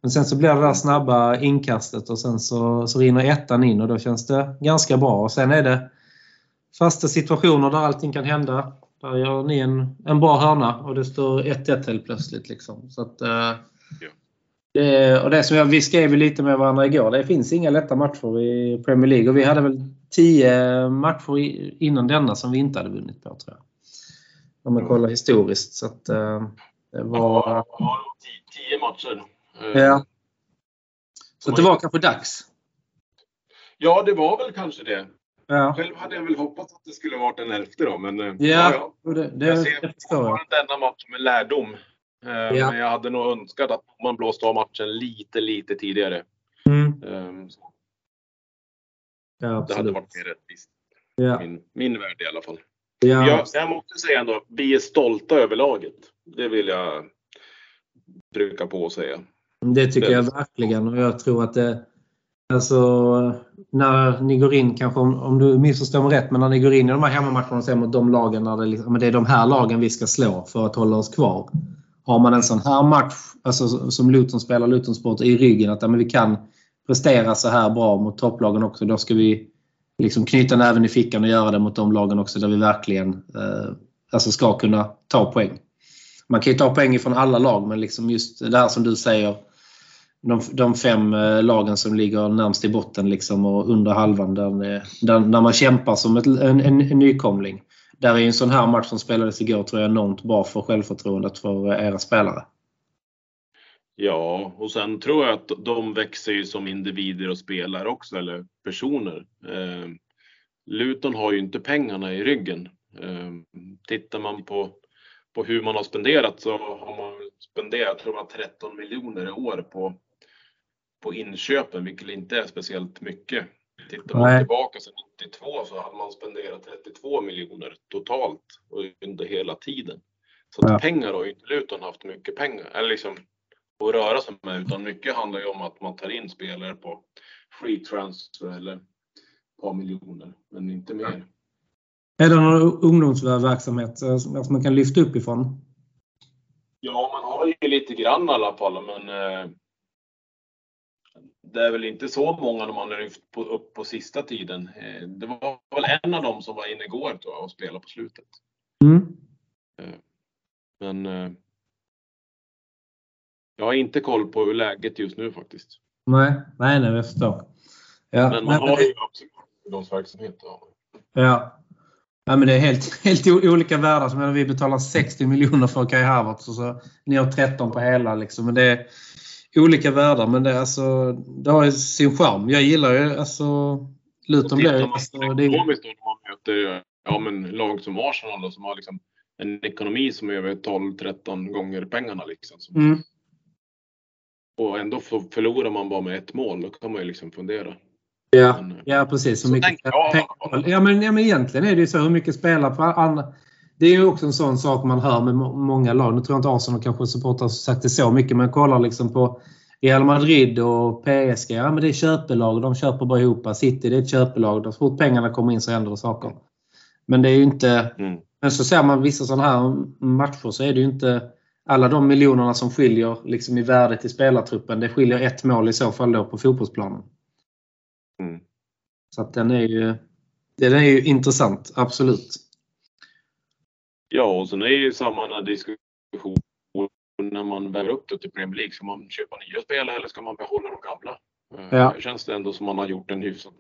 Men sen så blir det där snabba inkastet och sen så, så rinner ettan in och då känns det ganska bra. Och sen är det fasta situationer där allting kan hända. Där gör ni en, en bra hörna och det står 1-1 helt plötsligt. Liksom. Så att, eh, det, och det som jag, vi skrev lite med varandra igår. Det finns inga lätta matcher i Premier League och vi hade väl 10 matcher innan denna som vi inte hade vunnit på tror jag. Om man kollar historiskt. Så att, eh, det var... Ja, ja, tio, tio matcher. Eh, Ja. Så det var kanske dags. Ja, det var väl kanske det. Ja, Själv hade jag väl hoppats att det skulle varit den elfte då, men eh, ja. och det, det, Jag ser fortfarande denna match med lärdom. Eh, Ja. Men jag hade nog önskat att man blåste av matchen lite, lite tidigare. Mm. Så Ja, Det hade varit mer rättvist. Ja. Min, min värld i alla fall. Ja. Jag, jag måste säga ändå, vi är stolta över laget. Det vill jag trycka på och säga. Det tycker jag verkligen och jag tror att det Alltså när ni går in, kanske om, om du missförstår mig rätt, men när ni går in i de här hemmamatcherna och ser mot de lagen när det, liksom, det är de här lagen vi ska slå för att hålla oss kvar. Har man en sån här match, alltså som Luton spelar, Luton Sport, i ryggen att ja, men vi kan prestera så här bra mot topplagen också, då ska vi liksom knyta näven i fickan och göra det mot de lagen också där vi verkligen eh, alltså ska kunna ta poäng. Man kan ju ta poäng från alla lag, men liksom just det här som du säger, de, de fem eh, lagen som ligger närmst i botten liksom och under halvan där, där, där man kämpar som ett, en, en, en nykomling. Där är en sån här match som spelades igår tror jag enormt bra för självförtroendet för eh, era spelare. Ja, och sen tror jag att de växer ju som individer och spelare också, eller personer. Eh, Luton har ju inte pengarna i ryggen. Eh, tittar man på, på hur man har spenderat så har man spenderat, tror jag, 13 miljoner i år på, på inköpen, vilket inte är speciellt mycket. Tittar man Nej. tillbaka sedan 92 så hade man spenderat 32 miljoner totalt under hela tiden. Så att Ja. pengar har ju inte Luton haft mycket pengar, eller liksom att röra sig med utan mycket handlar ju om att man tar in spelare på free transfer eller ett par miljoner, men inte mer. Är det någon ungdomsverksamhet eh, som man kan lyfta upp ifrån? Ja, man har ju lite grann i alla fall, men eh, det är väl inte så många de har lyft på, upp på sista tiden. Eh, det var väl en av dem som var inne igår tror jag och spelade på slutet. Mm. Men eh, jag har inte koll på hur läget just nu faktiskt. Nej, nej, nej, jag förstår. Ja, Men man nej, har ju absolut ungdomsverksamhet. Ja. Ja. men det är helt, helt olika världar. Vi betalar 60 miljoner för Kai Havertz och så ni har 13 på hela. Liksom. Men det olika världar. Men det, är alltså, det har sin charm. Jag gillar ju alltså Luton blir Alltså, det är, ekonomiskt då, när man möter ja, men lag som Arsenal då, som har liksom en ekonomi som är över 12-13 gånger pengarna. Liksom. Mm, Och ändå för, förlorar man bara med ett mål. Då kan man ju liksom fundera. ja, Men, ja, precis. Så Så mycket pengar. Ja men, ja, men egentligen är det ju så. Hur mycket spelar på andra... Det är ju också en sån sak man hör med må- många lag. Nu tror jag inte Arsenal kanske supportrar sagt det så mycket, men kollar liksom på Real Madrid och PSG. Ja, men det är köpelag. De köper bara ihop. City det är ett köpelag. Så fort pengarna kommer in så händer det saker. Men det är ju inte... Mm. Men så ser man vissa sådana här matcher så är det ju inte alla de miljonerna som skiljer liksom i värdet i spelartruppen. Det skiljer ett mål i så fall då på fotbollsplanen. Mm. Så att den är ju, den är ju intressant, absolut. Ja, och sen är ju samma diskussion när man väger upp det till Premier League. Ska man köpa nya spelare eller ska man behålla de gamla? Eh, Ja. Här känns det ändå som man har gjort en hyfsad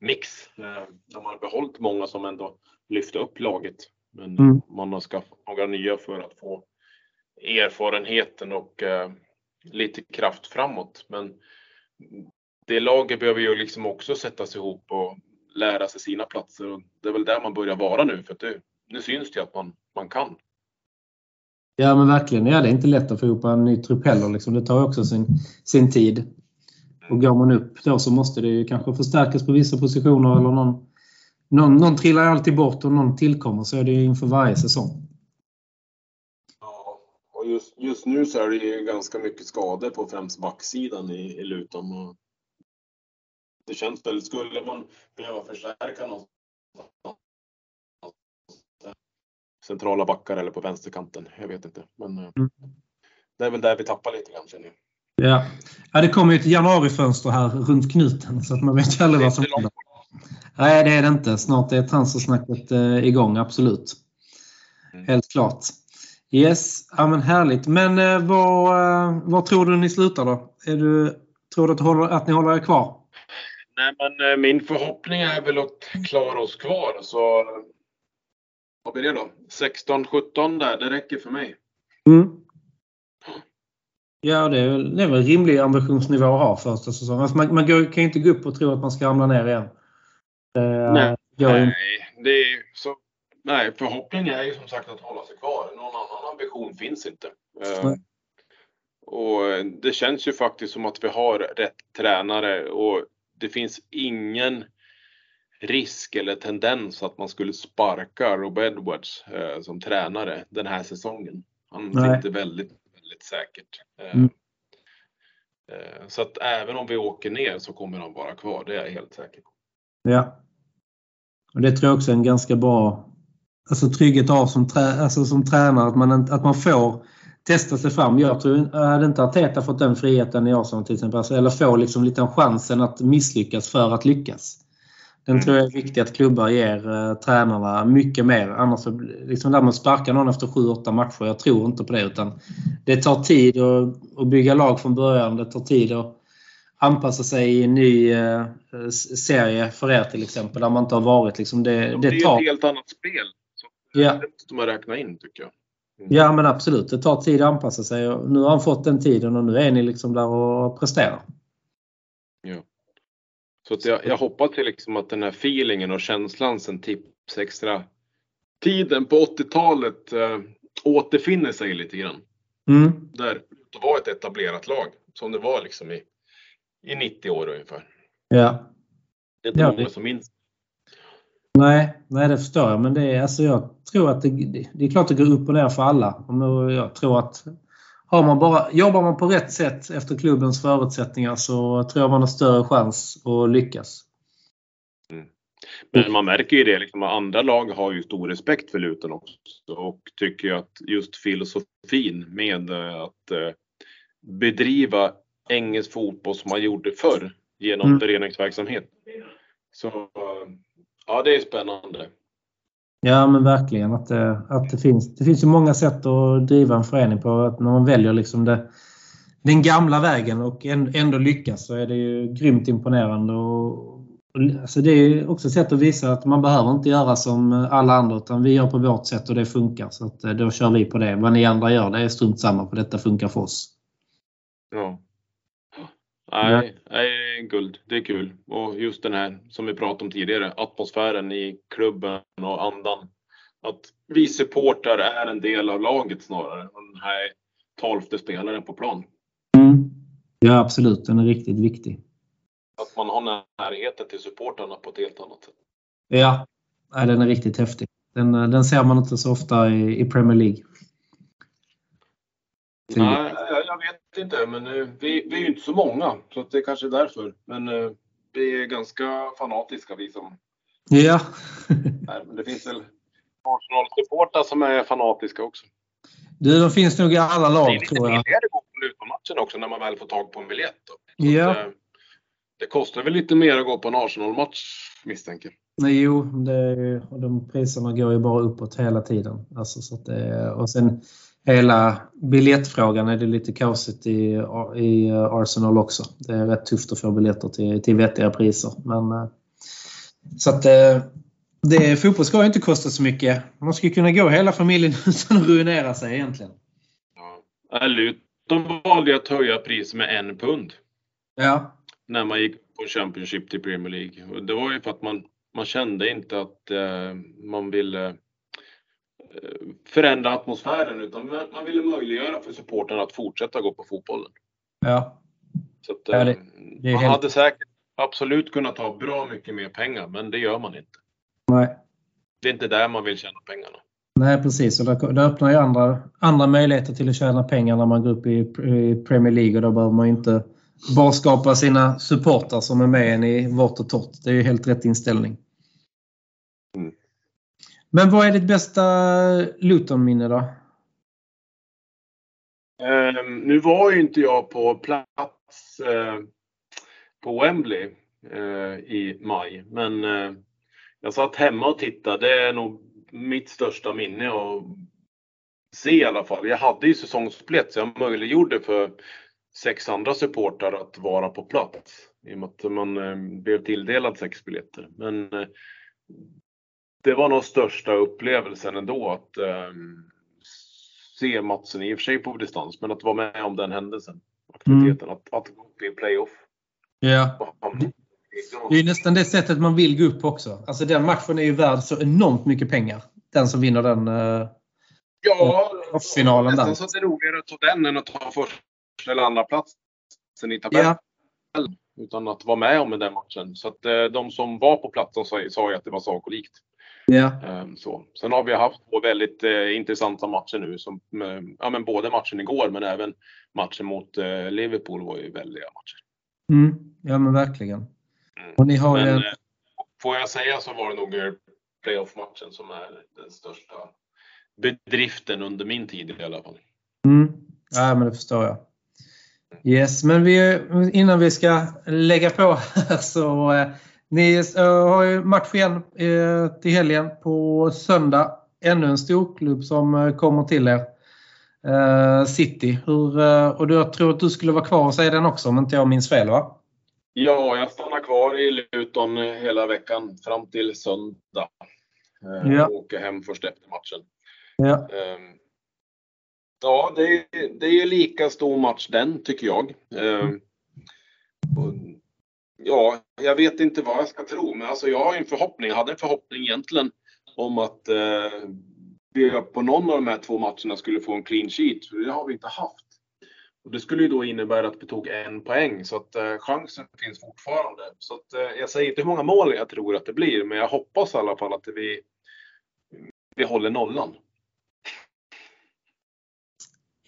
mix. eh, Där man har behållit många som ändå lyfte upp laget. Men Mm. man har skaffat några nya för att få erfarenheten och eh, lite kraft framåt. Men det laget behöver ju liksom också sättas ihop och lära sig sina platser. Och det är väl där man börjar vara nu. För att det, nu syns det att man, man kan. Ja men verkligen, ja, det är inte lätt att få ihop en ny trupp heller. Liksom. Det tar också sin, sin tid. Och går man upp då så måste det ju kanske förstärkas på vissa positioner eller någon, någon, någon trillar alltid bort och någon tillkommer. Så är det ju inför varje säsong. Ja, och just, just nu så är det ju ganska mycket skador på främst backsidan i, i Luton. Och det känns väl, skulle man behöva förstärka någonstans centrala backar eller på vänsterkanten. Jag vet inte. Men eh, Mm. det är väl där vi tappar lite grann känner jag. Ja. ja, det kommer ju ett januarifönster här runt knuten så att man vet aldrig vad som händer. Nej, det är det inte. Snart är transfersnacket eh, igång, absolut. Mm. Helt klart. Yes, ja, men härligt. Men eh, var, eh, tror du ni slutar då? Är du, tror du att, du håller, att ni håller er kvar? Nej, men eh, min förhoppning är väl att klara oss kvar. Så vad blir det då? 16-17 där, det räcker för mig. Mm. Ja, det är, väl- det är väl en rimlig ambitionsnivå att ha första säsongen. Alltså man man går, kan ju inte gå upp och tro att man ska ramla ner igen. Eh, Nej. Nej, det är så. Nej, förhoppningen är ju som sagt att hålla sig kvar. Någon annan ambition finns inte. Eh. Och eh, det känns ju faktiskt som att vi har rätt tränare och det finns ingen risk eller tendens att man skulle sparka Rob Edwards eh, som tränare den här säsongen. Han Nej. sitter väldigt, väldigt säkert. Eh, Mm. eh, Så att även om vi åker ner så kommer han vara kvar, det är jag helt säker på. Ja. Och det tror jag också är en ganska bra alltså trygghet av som, trä, alltså som tränare. Att man, att man får testa sig fram. Jag tror hade inte Arteta fått den friheten i Arsenal till exempel. Alltså, eller få liksom lite chansen att misslyckas för att lyckas. Den tror jag är viktig att klubbar ger eh, tränarna mycket mer. Annars liksom där man sparkar någon efter 7-8 matcher. Jag tror inte på det. utan Det tar tid att, att bygga lag från början. Det tar tid att anpassa sig i en ny eh, serie för er till exempel. Där man inte har varit. Liksom det, Det, det är tar, ett helt annat spel. Så Ja. Det man räkna in tycker jag. Mm. ja men absolut. Det tar tid att anpassa sig. Nu har han fått den tiden och nu är ni liksom där och presterar. Så att jag, jag hoppas till liksom att den här feelingen och känslan sen tips extra tiden på 80-talet äh, återfinner sig lite grann. Mm. Där det var ett etablerat lag som det var liksom i, i 90 år ungefär. Ja. Det är inte Ja, många som minns. Nej, nej, det förstår jag. Men det är, alltså, jag tror att det, det, är klart det går upp och ner för alla. Och jag tror att har man bara, jobbar man på rätt sätt efter klubbens förutsättningar så tror jag man har större chans att lyckas. Men man märker ju det, liksom, att andra lag har ju stor respekt för Luton också. Och tycker att just filosofin med eh, att eh, bedriva engelsk fotboll som man gjorde förr genom Mm. föreningsverksamhet. Så eh, ja, det är spännande. Ja men verkligen. Att det, att det, finns, det finns ju många sätt att driva en förening på. Att när man väljer liksom det, den gamla vägen och än- ändå lyckas så är det ju grymt imponerande. Och, alltså det är också ett sätt att visa att man behöver inte göra som alla andra utan vi gör på vårt sätt och det funkar. Så att, eh, då kör vi på det. Vad ni andra gör det är strunt samma för detta funkar för oss. Ja. Nej, nej, guld. Det är kul. Och just den här som vi pratade om tidigare, atmosfären i klubben och andan. Att vi supportrar är en del av laget snarare än den här tolfte spelaren på plan. Mm. Ja absolut, den är riktigt viktig. Att man har närheten till supportrarna på ett helt annat sätt. Ja, Nej, den är riktigt häftig. Den, eh, den ser man inte så ofta i, i Premier League. Nej, inte, men eh, vi, vi är ju inte så många, så att det är kanske är därför. Men eh, vi är ganska fanatiska vi som Ja. är. Men det finns väl Arsenal-supportrar som är fanatiska också. Du, de finns nog i alla Det är lag lite tror jag. billigare att gå på Luton-matchen också när man väl får tag på en biljett. Ja. att, eh, det kostar väl lite mer att gå på en Arsenal-match misstänker Nej, jo, det är, ju- och de priserna går ju bara uppåt hela tiden. Alltså, så att det, är- och sen hela biljettfrågan är det lite kaosigt i, i Arsenal också. Det är rätt tufft att få biljetter till, till vettiga priser. Men, eh, så att eh, det, fotboll ska ju inte kosta så mycket. Man ska kunna gå hela familjen utan att ruinera sig egentligen. Ja. Luton valde att höja priset med en pund Ja. när man gick på Championship till Premier League. Och det var ju för att man, man kände inte att eh, man ville förändra atmosfären utan man, ville möjliggöra för supportrarna att fortsätta gå på fotbollen. Ja. Så att, Ja, det- eh, det man helt- hade säkert absolut kunnat ta bra mycket mer pengar men det gör man inte. Nej. Det är inte där man vill tjäna pengarna. Nej, precis. Och det, det öppnar ju andra, andra möjligheter till att tjäna pengar när man går upp i, i Premier League och då behöver man ju inte bara skapa sina supportrar som är med en i vårt och torrt. Det är ju helt rätt inställning. Men vad är ditt bästa Luton-minne då? Ehm, nu var ju inte jag på plats eh, på Wembley eh, i maj, men eh, jag satt hemma och tittade. Det är nog mitt största minne att se i alla fall. Jag hade ju säsongsbiljett så jag möjliggjorde för sex andra supportrar att vara på plats i och med att man eh, blev tilldelad sex biljetter. Men eh, det var nog största upplevelsen ändå att eh, se matchen, i och för sig på distans, men att vara med om den händelsen. Aktiviteten, att, att gå upp i playoff. Ja. Det är nästan det sättet man vill gå upp också. Alltså den matchen är ju värd så enormt mycket pengar. Den som vinner den eh, Ja, finalen nästan så att det är roligare att ta den än att ta första eller andra platsen i tabellen. Ja. Utan att vara med om den matchen. Så att eh, de som var på platsen sa, sa ju att det var sakolikt. Ja. Eh, så. Sen har vi haft två väldigt eh, intressanta matcher nu. Som, eh, ja, men både matchen igår men även matchen mot eh, Liverpool var ju väldiga matcher. Mm. ja, men verkligen. Och ni har Men en... eh, får jag säga så var det nog playoff-matchen som är den största bedriften under min tid i alla fall. Mm. Ja, men det förstår jag. Yes, men vi, innan vi ska lägga på här så eh, ni eh, har ju match igen eh, till helgen på söndag. Ännu en storklubb som eh, kommer till er. City. Hur, och jag tror att du skulle vara kvar och säga den också om inte jag minns fel va? Ja, jag stannar kvar i Luton hela veckan fram till söndag. Ja. Och åker hem först efter matchen. Ja. Ehm, Ja, det är, det är lika stor match den, tycker jag. Ehm, och, Ja, jag vet inte vad jag ska tro, men alltså jag har en förhoppning, jag hade en förhoppning egentligen om att eh, vi på någon av de här två matcherna skulle få en clean sheet, för det har vi inte haft. Och det skulle ju då innebära att vi tog en poäng, så att eh, chansen finns fortfarande. Så att, eh, jag säger inte hur många mål jag tror att det blir, men jag hoppas i alla fall att vi, vi håller nollan.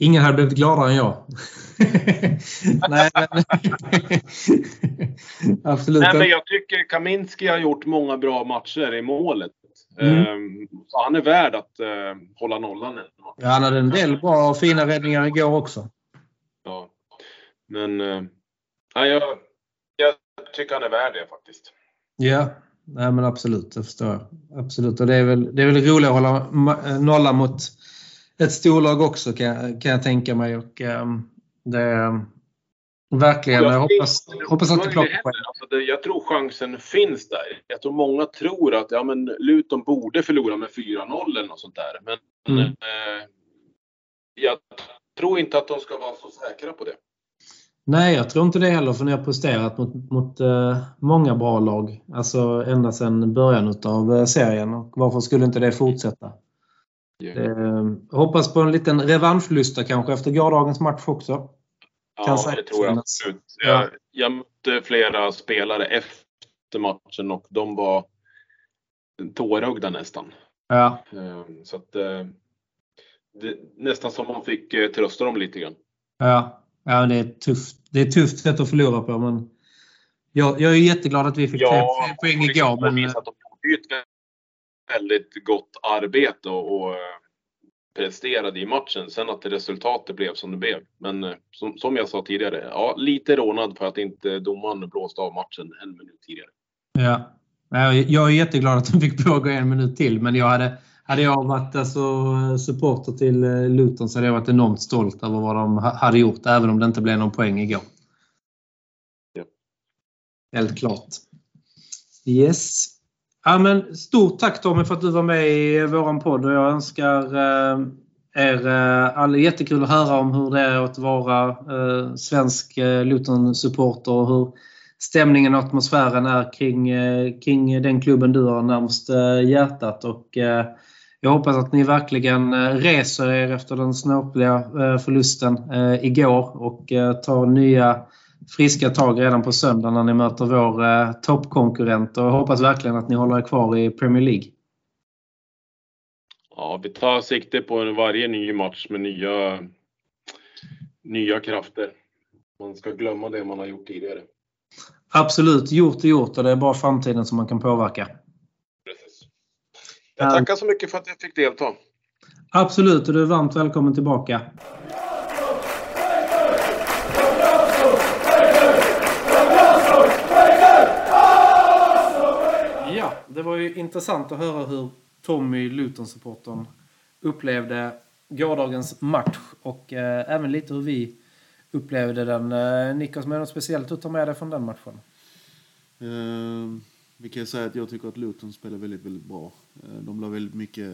Ingen hade blivit gladare än jag. Nej, men... Absolut. Nej, men jag tycker Kaminski har gjort många bra matcher i målet. Mm. Ehm, så han är värd att eh, hålla nollan. Ja, han hade en del bra och fina räddningar igår också. Ja. Men eh, nej, jag, jag tycker han är värd det faktiskt. Ja, nej, men absolut. Det förstår jag. Absolut. Och det är väl, det är väl roligt att hålla ma- nolla mot ett storlag också kan, jag- kan jag tänka mig. Och, ehm, det verkligen, jag hoppas, hoppas att det plockar. Alltså jag tror chansen finns där. Jag tror många tror att ja, men Luton borde förlora med 4-0 eller något sånt där. Men Mm. eh, jag tror inte att de ska vara så säkra på det. Nej, jag tror inte det heller för ni har presterat mot, mot eh, många bra lag. Alltså ända sedan början av eh, serien. Och varför skulle inte det fortsätta? Eh, hoppas på en liten revanschlysta kanske efter gårdagens match också. Kan Ja, det tror jag absolut. Ja. Jag, jag mötte flera spelare efter matchen och de var tårögda nästan. Ja, Eh, Så att, eh, det, nästan som man fick eh, trösta dem lite grann. ja, ja det, är tufft, det är ett tufft sätt att förlora på. Men jag, jag är jätteglad att vi fick tre tre poäng liksom igår. Men, påvisa att de gjorde ju ett väldigt gott arbete och, och eh, presterade i matchen. Sen att resultatet blev som det blev. Men eh, som, som jag sa tidigare, ja, lite rånad för att inte domaren blåste av matchen en minut tidigare. Ja. Ja, Jag är jätteglad att de fick pågå en minut till, men jag hade, hade jag varit alltså, supporter till eh, Luton så hade jag varit enormt stolt över vad de ha- hade gjort, även om det inte blev någon poäng igår. Ja. Helt klart. Yes. Ja, men stort tack Tommy för att du var med i våran podd och jag önskar eh, er eh, all, alla jättekul att höra om hur det är att vara eh, svensk Luton-supporter och hur stämningen och atmosfären är kring, kring den klubben du har närmast hjärtat. Och, jag hoppas att ni verkligen reser er efter den snåpliga förlusten igår och tar nya friska tag redan på söndag när ni möter vår eh, toppkonkurrent. Och jag hoppas verkligen att ni håller er kvar i Premier League. ja, vi tar sikte på varje ny match med nya, nya krafter. Man ska glömma det man har gjort tidigare. Absolut, gjort är gjort och det är bara framtiden som man kan påverka. Precis. Jag tackar så mycket för att jag fick delta. Absolut, och du är varmt välkommen tillbaka. Ja, det var ju intressant att höra hur Tommy, Luton-supportern, upplevde gårdagens match och eh, även lite hur vi upplevde den. Eh, Niklas, med något speciellt att ta med dig från den matchen? Eh, vi kan säga att jag tycker att Luton spelar väldigt, väldigt bra. Eh, de la väldigt mycket,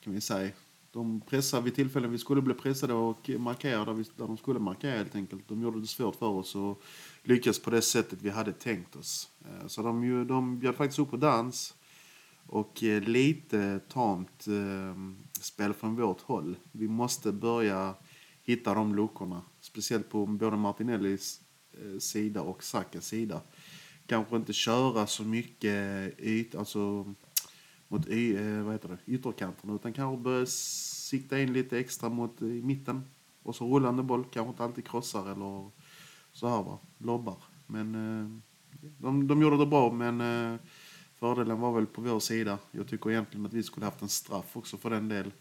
kan vi säga, de pressade vid tillfällen vi skulle bli pressade och markerade där, vi, där de skulle markera helt enkelt. De gjorde det svårt för oss och lyckas på det sättet vi hade tänkt oss. Eh, så de, de bjöd faktiskt upp på dans och eh, lite tamt eh, spel från vårt håll. Vi måste börja hitta de luckorna, speciellt på både Martinellis sida och Sakas sida. Kanske inte köra så mycket yt, alltså mot y, eh, vad heter det, ytterkanterna utan kanske börja sikta in lite extra mot i mitten. Och så rullande boll, kanske inte alltid krossar eller så här va, lobbar. Men eh, de, de gjorde det bra men eh, fördelen var väl på vår sida. Jag tycker egentligen att vi skulle haft en straff också för den del.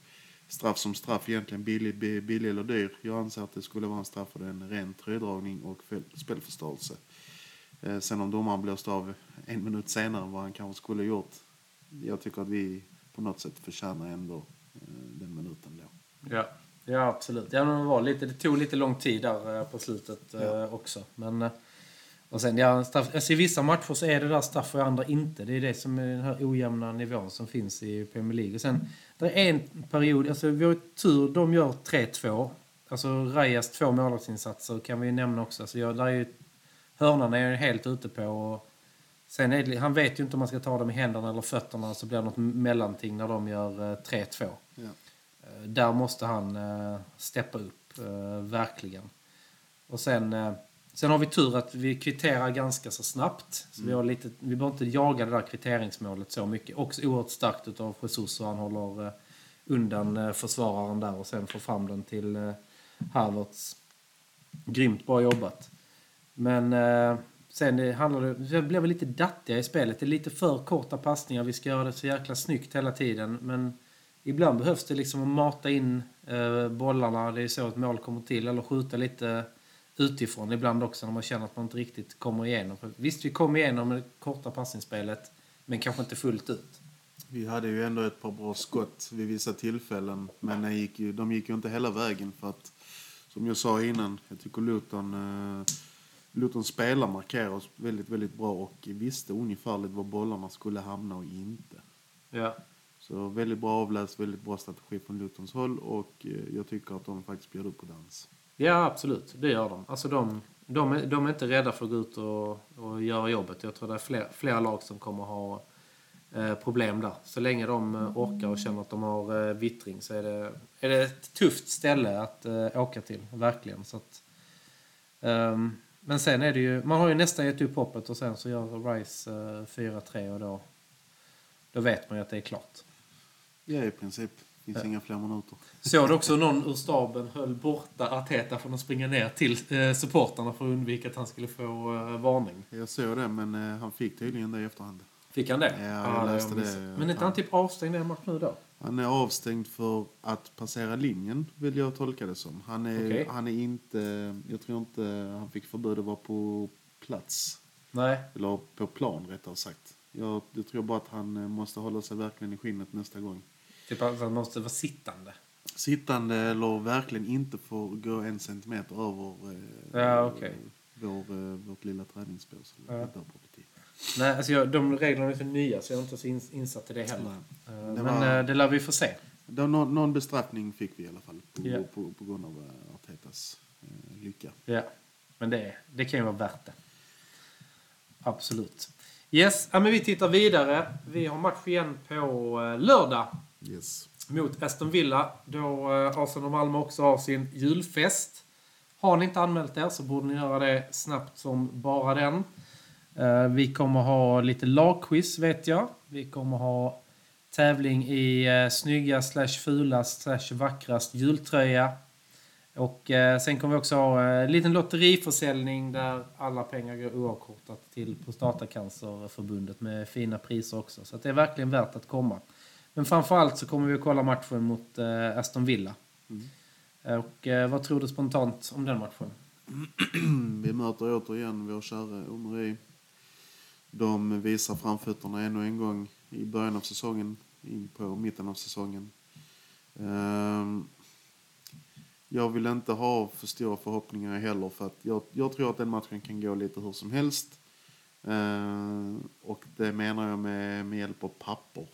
Straff som straff egentligen billig, billig eller dyr. Jag anser att det skulle vara en straff för en ren tröjdragning och spelförstörelse. Sen om domaren blåste av en minut senare än vad han kanske skulle gjort. Jag tycker att vi på något sätt förtjänar ändå eh, den minuten då. Ja, ja absolut. Ja, men det, var lite, det tog lite lång tid där eh, på slutet eh, också. Men, och sen, ja, straff, alltså, I vissa matcher så är det där straff och i andra inte. Det är det som är den här ojämna nivån som finns i Premier League. Och sen, det är en period, alltså vi har tur, de gör 3-2. Alltså Rajas två målvaktsinsatser kan vi nämna också. Alltså, jag, där är ju, hörnan är helt ute på. Och, Sen det, han vet ju inte om man ska ta dem i händerna eller fötterna så blir det något mellanting när de gör eh, 3-2. Ja. Eh, Där måste han eh, steppa upp, eh, verkligen. Och sen, eh, sen har vi tur att vi kvitterar ganska så snabbt. Så vi, har lite, vi behöver inte jaga det där kvitteringsmålet så mycket. Också oerhört starkt av Jesus så han håller eh, undan eh, försvararen där och sen får fram den till eh, Havertz. Grymt bra jobbat. Men eh, sen det handlar det, det blev väl lite dattiga i spelet. Det är lite för korta passningar. Vi ska göra det så jäkla snyggt hela tiden. Men ibland behövs det liksom att mata in eh, bollarna. Det är så att mål kommer till. Eller skjuta lite utifrån ibland också när man känner att man inte riktigt kommer igenom. För visst, vi kom igenom det korta passningsspelet. Men kanske inte fullt ut. Vi hade ju ändå ett par bra skott vid vissa tillfällen. Men gick ju, de gick ju inte hela vägen för att, som jag sa innan, jag tycker Luton, eh, Luton spelar markerar oss väldigt, väldigt bra och visste ungefärligt var bollarna skulle hamna och inte. Ja. Så väldigt bra avläst, väldigt bra strategi från Lutons håll och eh, jag tycker att de faktiskt bjöd upp på dans. Ja, absolut. Det gör de. Alltså de, de, är, de är inte rädda för att gå ut och, och göra jobbet. Jag tror det är fler, flera lag som kommer ha eh, problem där. Så länge de eh, orkar och känner att de har eh, vittring så är det, är det ett tufft ställe att eh, åka till. Verkligen. Så att, ehm, men sen är det ju, man har ju nästan gett upp hoppet och sen så gör Rice eh, 4-3 och då, då vet man ju att det är klart. Ja, i princip. finns Ja. inga fler minuter. Såg du också någon ur staben höll borta Arteta från att springa ner till eh, supportarna för att undvika att han skulle få eh, varning? Jag såg det, men eh, han fick tydligen det i efterhand. Fick han det? Ja, jag Ah, läste missat. det. Men är inte han typ avstängd en match nu då? Han är avstängd för att passera linjen, vill jag tolka det som. Han är, Okej. han är inte... Jag tror inte han fick förbud att vara på plats. Nej. Eller på plan, rättare sagt. Jag, jag tror bara att han eh, måste hålla sig verkligen i skinnet nästa gång. Typ att han måste vara sittande. Sittande eller verkligen inte får gå en centimeter över eh, Ja, okej. vår, eh, vårt lilla träningsbås. Ja. bli. Nej, alltså jag, de reglerna är så nya så jag är inte så in, insatt i det heller. Nej. Eh, Det Men var- eh, det lär vi få se. Det någon, någon bestraffning fick vi i alla fall på, Ja. på, på grund av eh, Artetas eh, lycka. Ja, men det, det kan ju vara värt det. Absolut. Yes, ja, men vi tittar vidare. Vi har match igen på eh, lördag Yes. mot Aston Villa. Då eh, Arsenal och Malmö också har sin julfest. Har ni inte anmält er så borde ni göra det snabbt som bara den. Eh, Vi kommer ha lite lagquiz vet jag. Vi kommer ha tävling i eh, snyggast slash fulast slash vackrast jultröja. Och eh, sen kommer vi också ha eh, en liten lotteriförsäljning där alla pengar går oavkortat till Prostatacancerförbundet med fina priser också. Så det är verkligen värt att komma. Men framförallt så kommer vi att kolla matchen mot eh, Aston Villa. Och eh, vad tror du spontant om den matchen? Vi möter återigen vår kära Omri. De visar framfötterna ännu en gång i början av säsongen, in på mitten av säsongen. Ehm, jag vill inte ha för stora förhoppningar heller för att jag, jag tror att den matchen kan gå lite hur som helst. Ehm, och det menar jag med, med hjälp av papper.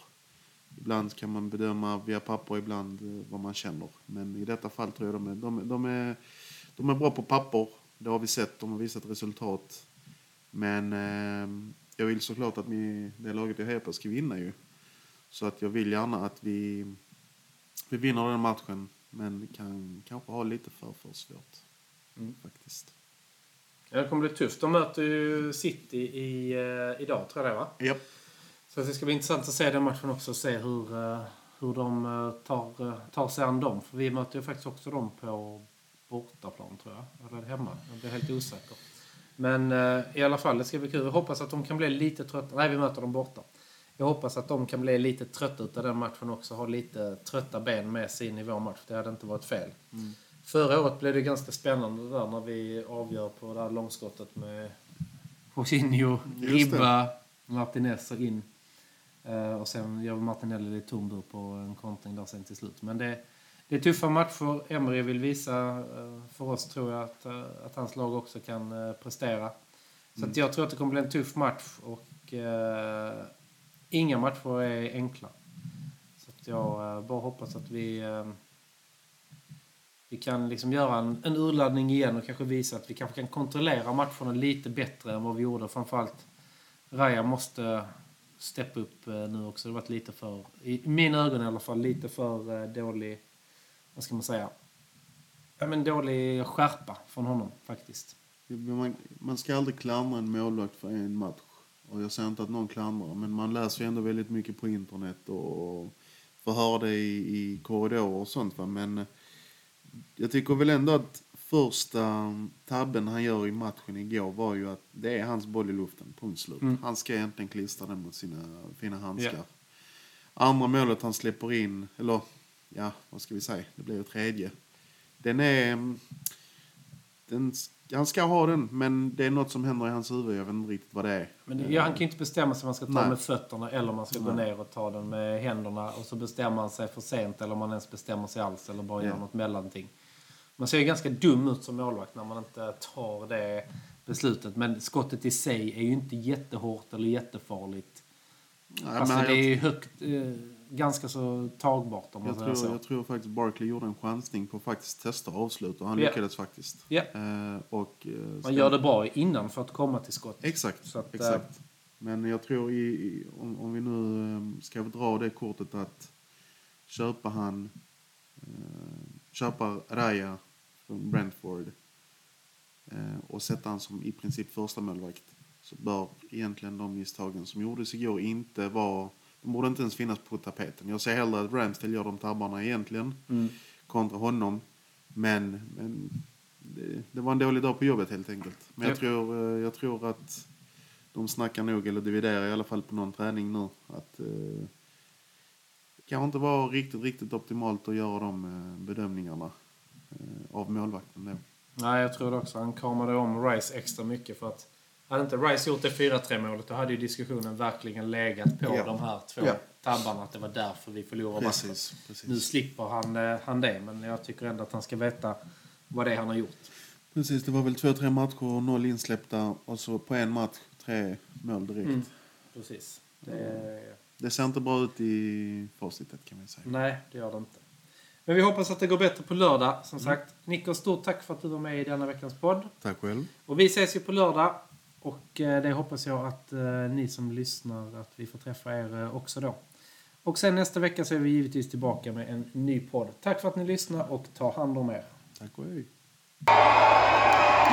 Ibland kan man bedöma via papper, ibland eh, vad man känner. Men i detta fall tror jag de är, de, de är, de är bra på papper. Det har vi sett, de har visat resultat. Men eh, jag vill såklart att vi, det laget jag hejar på ska vinna ju. Så att jag vill gärna att vi, vi vinner den matchen. Men kan kanske ha lite för, för svårt. Faktiskt. Ja, det kommer bli tufft. De möter ju City i, eh, idag, tror jag det va? Japp. Så det ska bli intressant att se den matchen också och se hur, eh, hur de eh, tar, tar sig an dem. För vi möter ju faktiskt också dem på bortaplan, tror jag. Eller hemma? Jag blir helt osäker. Men eh, i alla fall, det ska bli kul. Jag hoppas att de kan bli lite trötta. Nej, vi möter dem borta. Jag hoppas att de kan bli lite trötta utav den matchen också. Ha lite trötta ben med sig in i vår match. Det hade inte varit fel. Förra året blev det ganska spännande där när vi avgör på det här långskottet med Jorginho. Ribba, Martinez och in. Eh, och sen gör Martinelli lite tom på en kontring där sen till slut. Men det, det är tuffa matcher. Emery vill visa eh, för oss tror jag att, eh, att hans lag också kan eh, prestera. Så att jag tror att det kommer bli en tuff match och eh, inga matcher är enkla. Så jag eh, bara hoppas att vi eh, vi kan liksom göra en, en urladdning igen och kanske visa att vi kanske kan kontrollera matcherna lite bättre än vad vi gjorde. Framförallt Raja måste steppa upp nu också. Det har varit lite för, i mina ögon i alla fall, lite för dålig, vad ska man säga, ja, men dålig skärpa från honom faktiskt. Man, man ska aldrig klandra en målvakt för en match. Och jag säger inte att någon klandrar, men man läser ju ändå väldigt mycket på internet och får höra det i, i korridorer och sånt. Va? Men eh, jag tycker väl ändå att första tabben han gör i matchen igår var ju att det är hans boll i luften, punkt slut. Han ska egentligen klistra den mot sina fina handskar. Ja. Andra målet han släpper in, eller ja, vad ska vi säga, det blir ju tredje. Den är... mm, Den, han ska ha den, men det är något som händer i hans huvud. Jag vet inte riktigt vad det är. Men ja, han kan ju inte bestämma sig om man ska ta Nej. med fötterna eller om man ska gå ner och ta den med händerna och så bestämmer han sig för sent eller om man ens bestämmer sig alls eller bara gör Ja. något mellanting. Man ser ju ganska dum ut som målvakt när man inte tar det beslutet. Men skottet i sig är ju inte jättehårt eller jättefarligt. Nej, alltså, men det är ju högt, eh, ganska så tagbart om man Jag säger tror, så. jag tror faktiskt Barkley gjorde en chansning på att faktiskt testa och avsluta. Och han Ja. lyckades faktiskt. Ja. Eh, och, eh, Man gör det bra innan för att komma till skott. Exakt. Att, exakt. Men jag tror i, i, om, om vi nu eh, ska dra det kortet att köpa han eh, köpa Raya från Brentford eh, och sätta han som i princip första målvakt så bör egentligen de misstagen som gjordes igår inte vara de borde inte ens finnas på tapeten. Jag ser hellre att Ramsdale gör de tabbarna egentligen kontra honom. Men, men det, det var en dålig dag på jobbet helt enkelt. Men jag, Ja. tror, eh, jag tror att de snackar nog, eller dividerar i alla fall på någon träning nu, att eh, det kanske inte var riktigt, riktigt optimalt att göra de eh, bedömningarna eh, av målvakten. Då. Nej, jag tror det också. Han kramade om Rice extra mycket för att hade inte Rice gjort det 4-3 målet då hade ju diskussionen verkligen legat på Ja. de här två Ja. tabbarna. Att det var därför vi förlorade matchen. Precis, precis. Nu slipper han, eh, han det, men jag tycker ändå att han ska veta vad det är han har gjort. Precis, det var väl två, tre matcher och noll insläppta och så på en match tre mål direkt. Mm. Precis. Det är... Det ser inte bra ut i facitet kan man säga. Nej, det gör det inte. Men vi hoppas att det går bättre på lördag, som sagt. Nico, stort tack för att du var med i denna veckans podd. Tack själv. Och vi ses ju på lördag. Och eh, det hoppas jag att eh, ni som lyssnar, att vi får träffa er eh, också då. Och sen nästa vecka så är vi givetvis tillbaka med en ny podd. Tack för att ni lyssnar och ta hand om er. Tack och hej. What's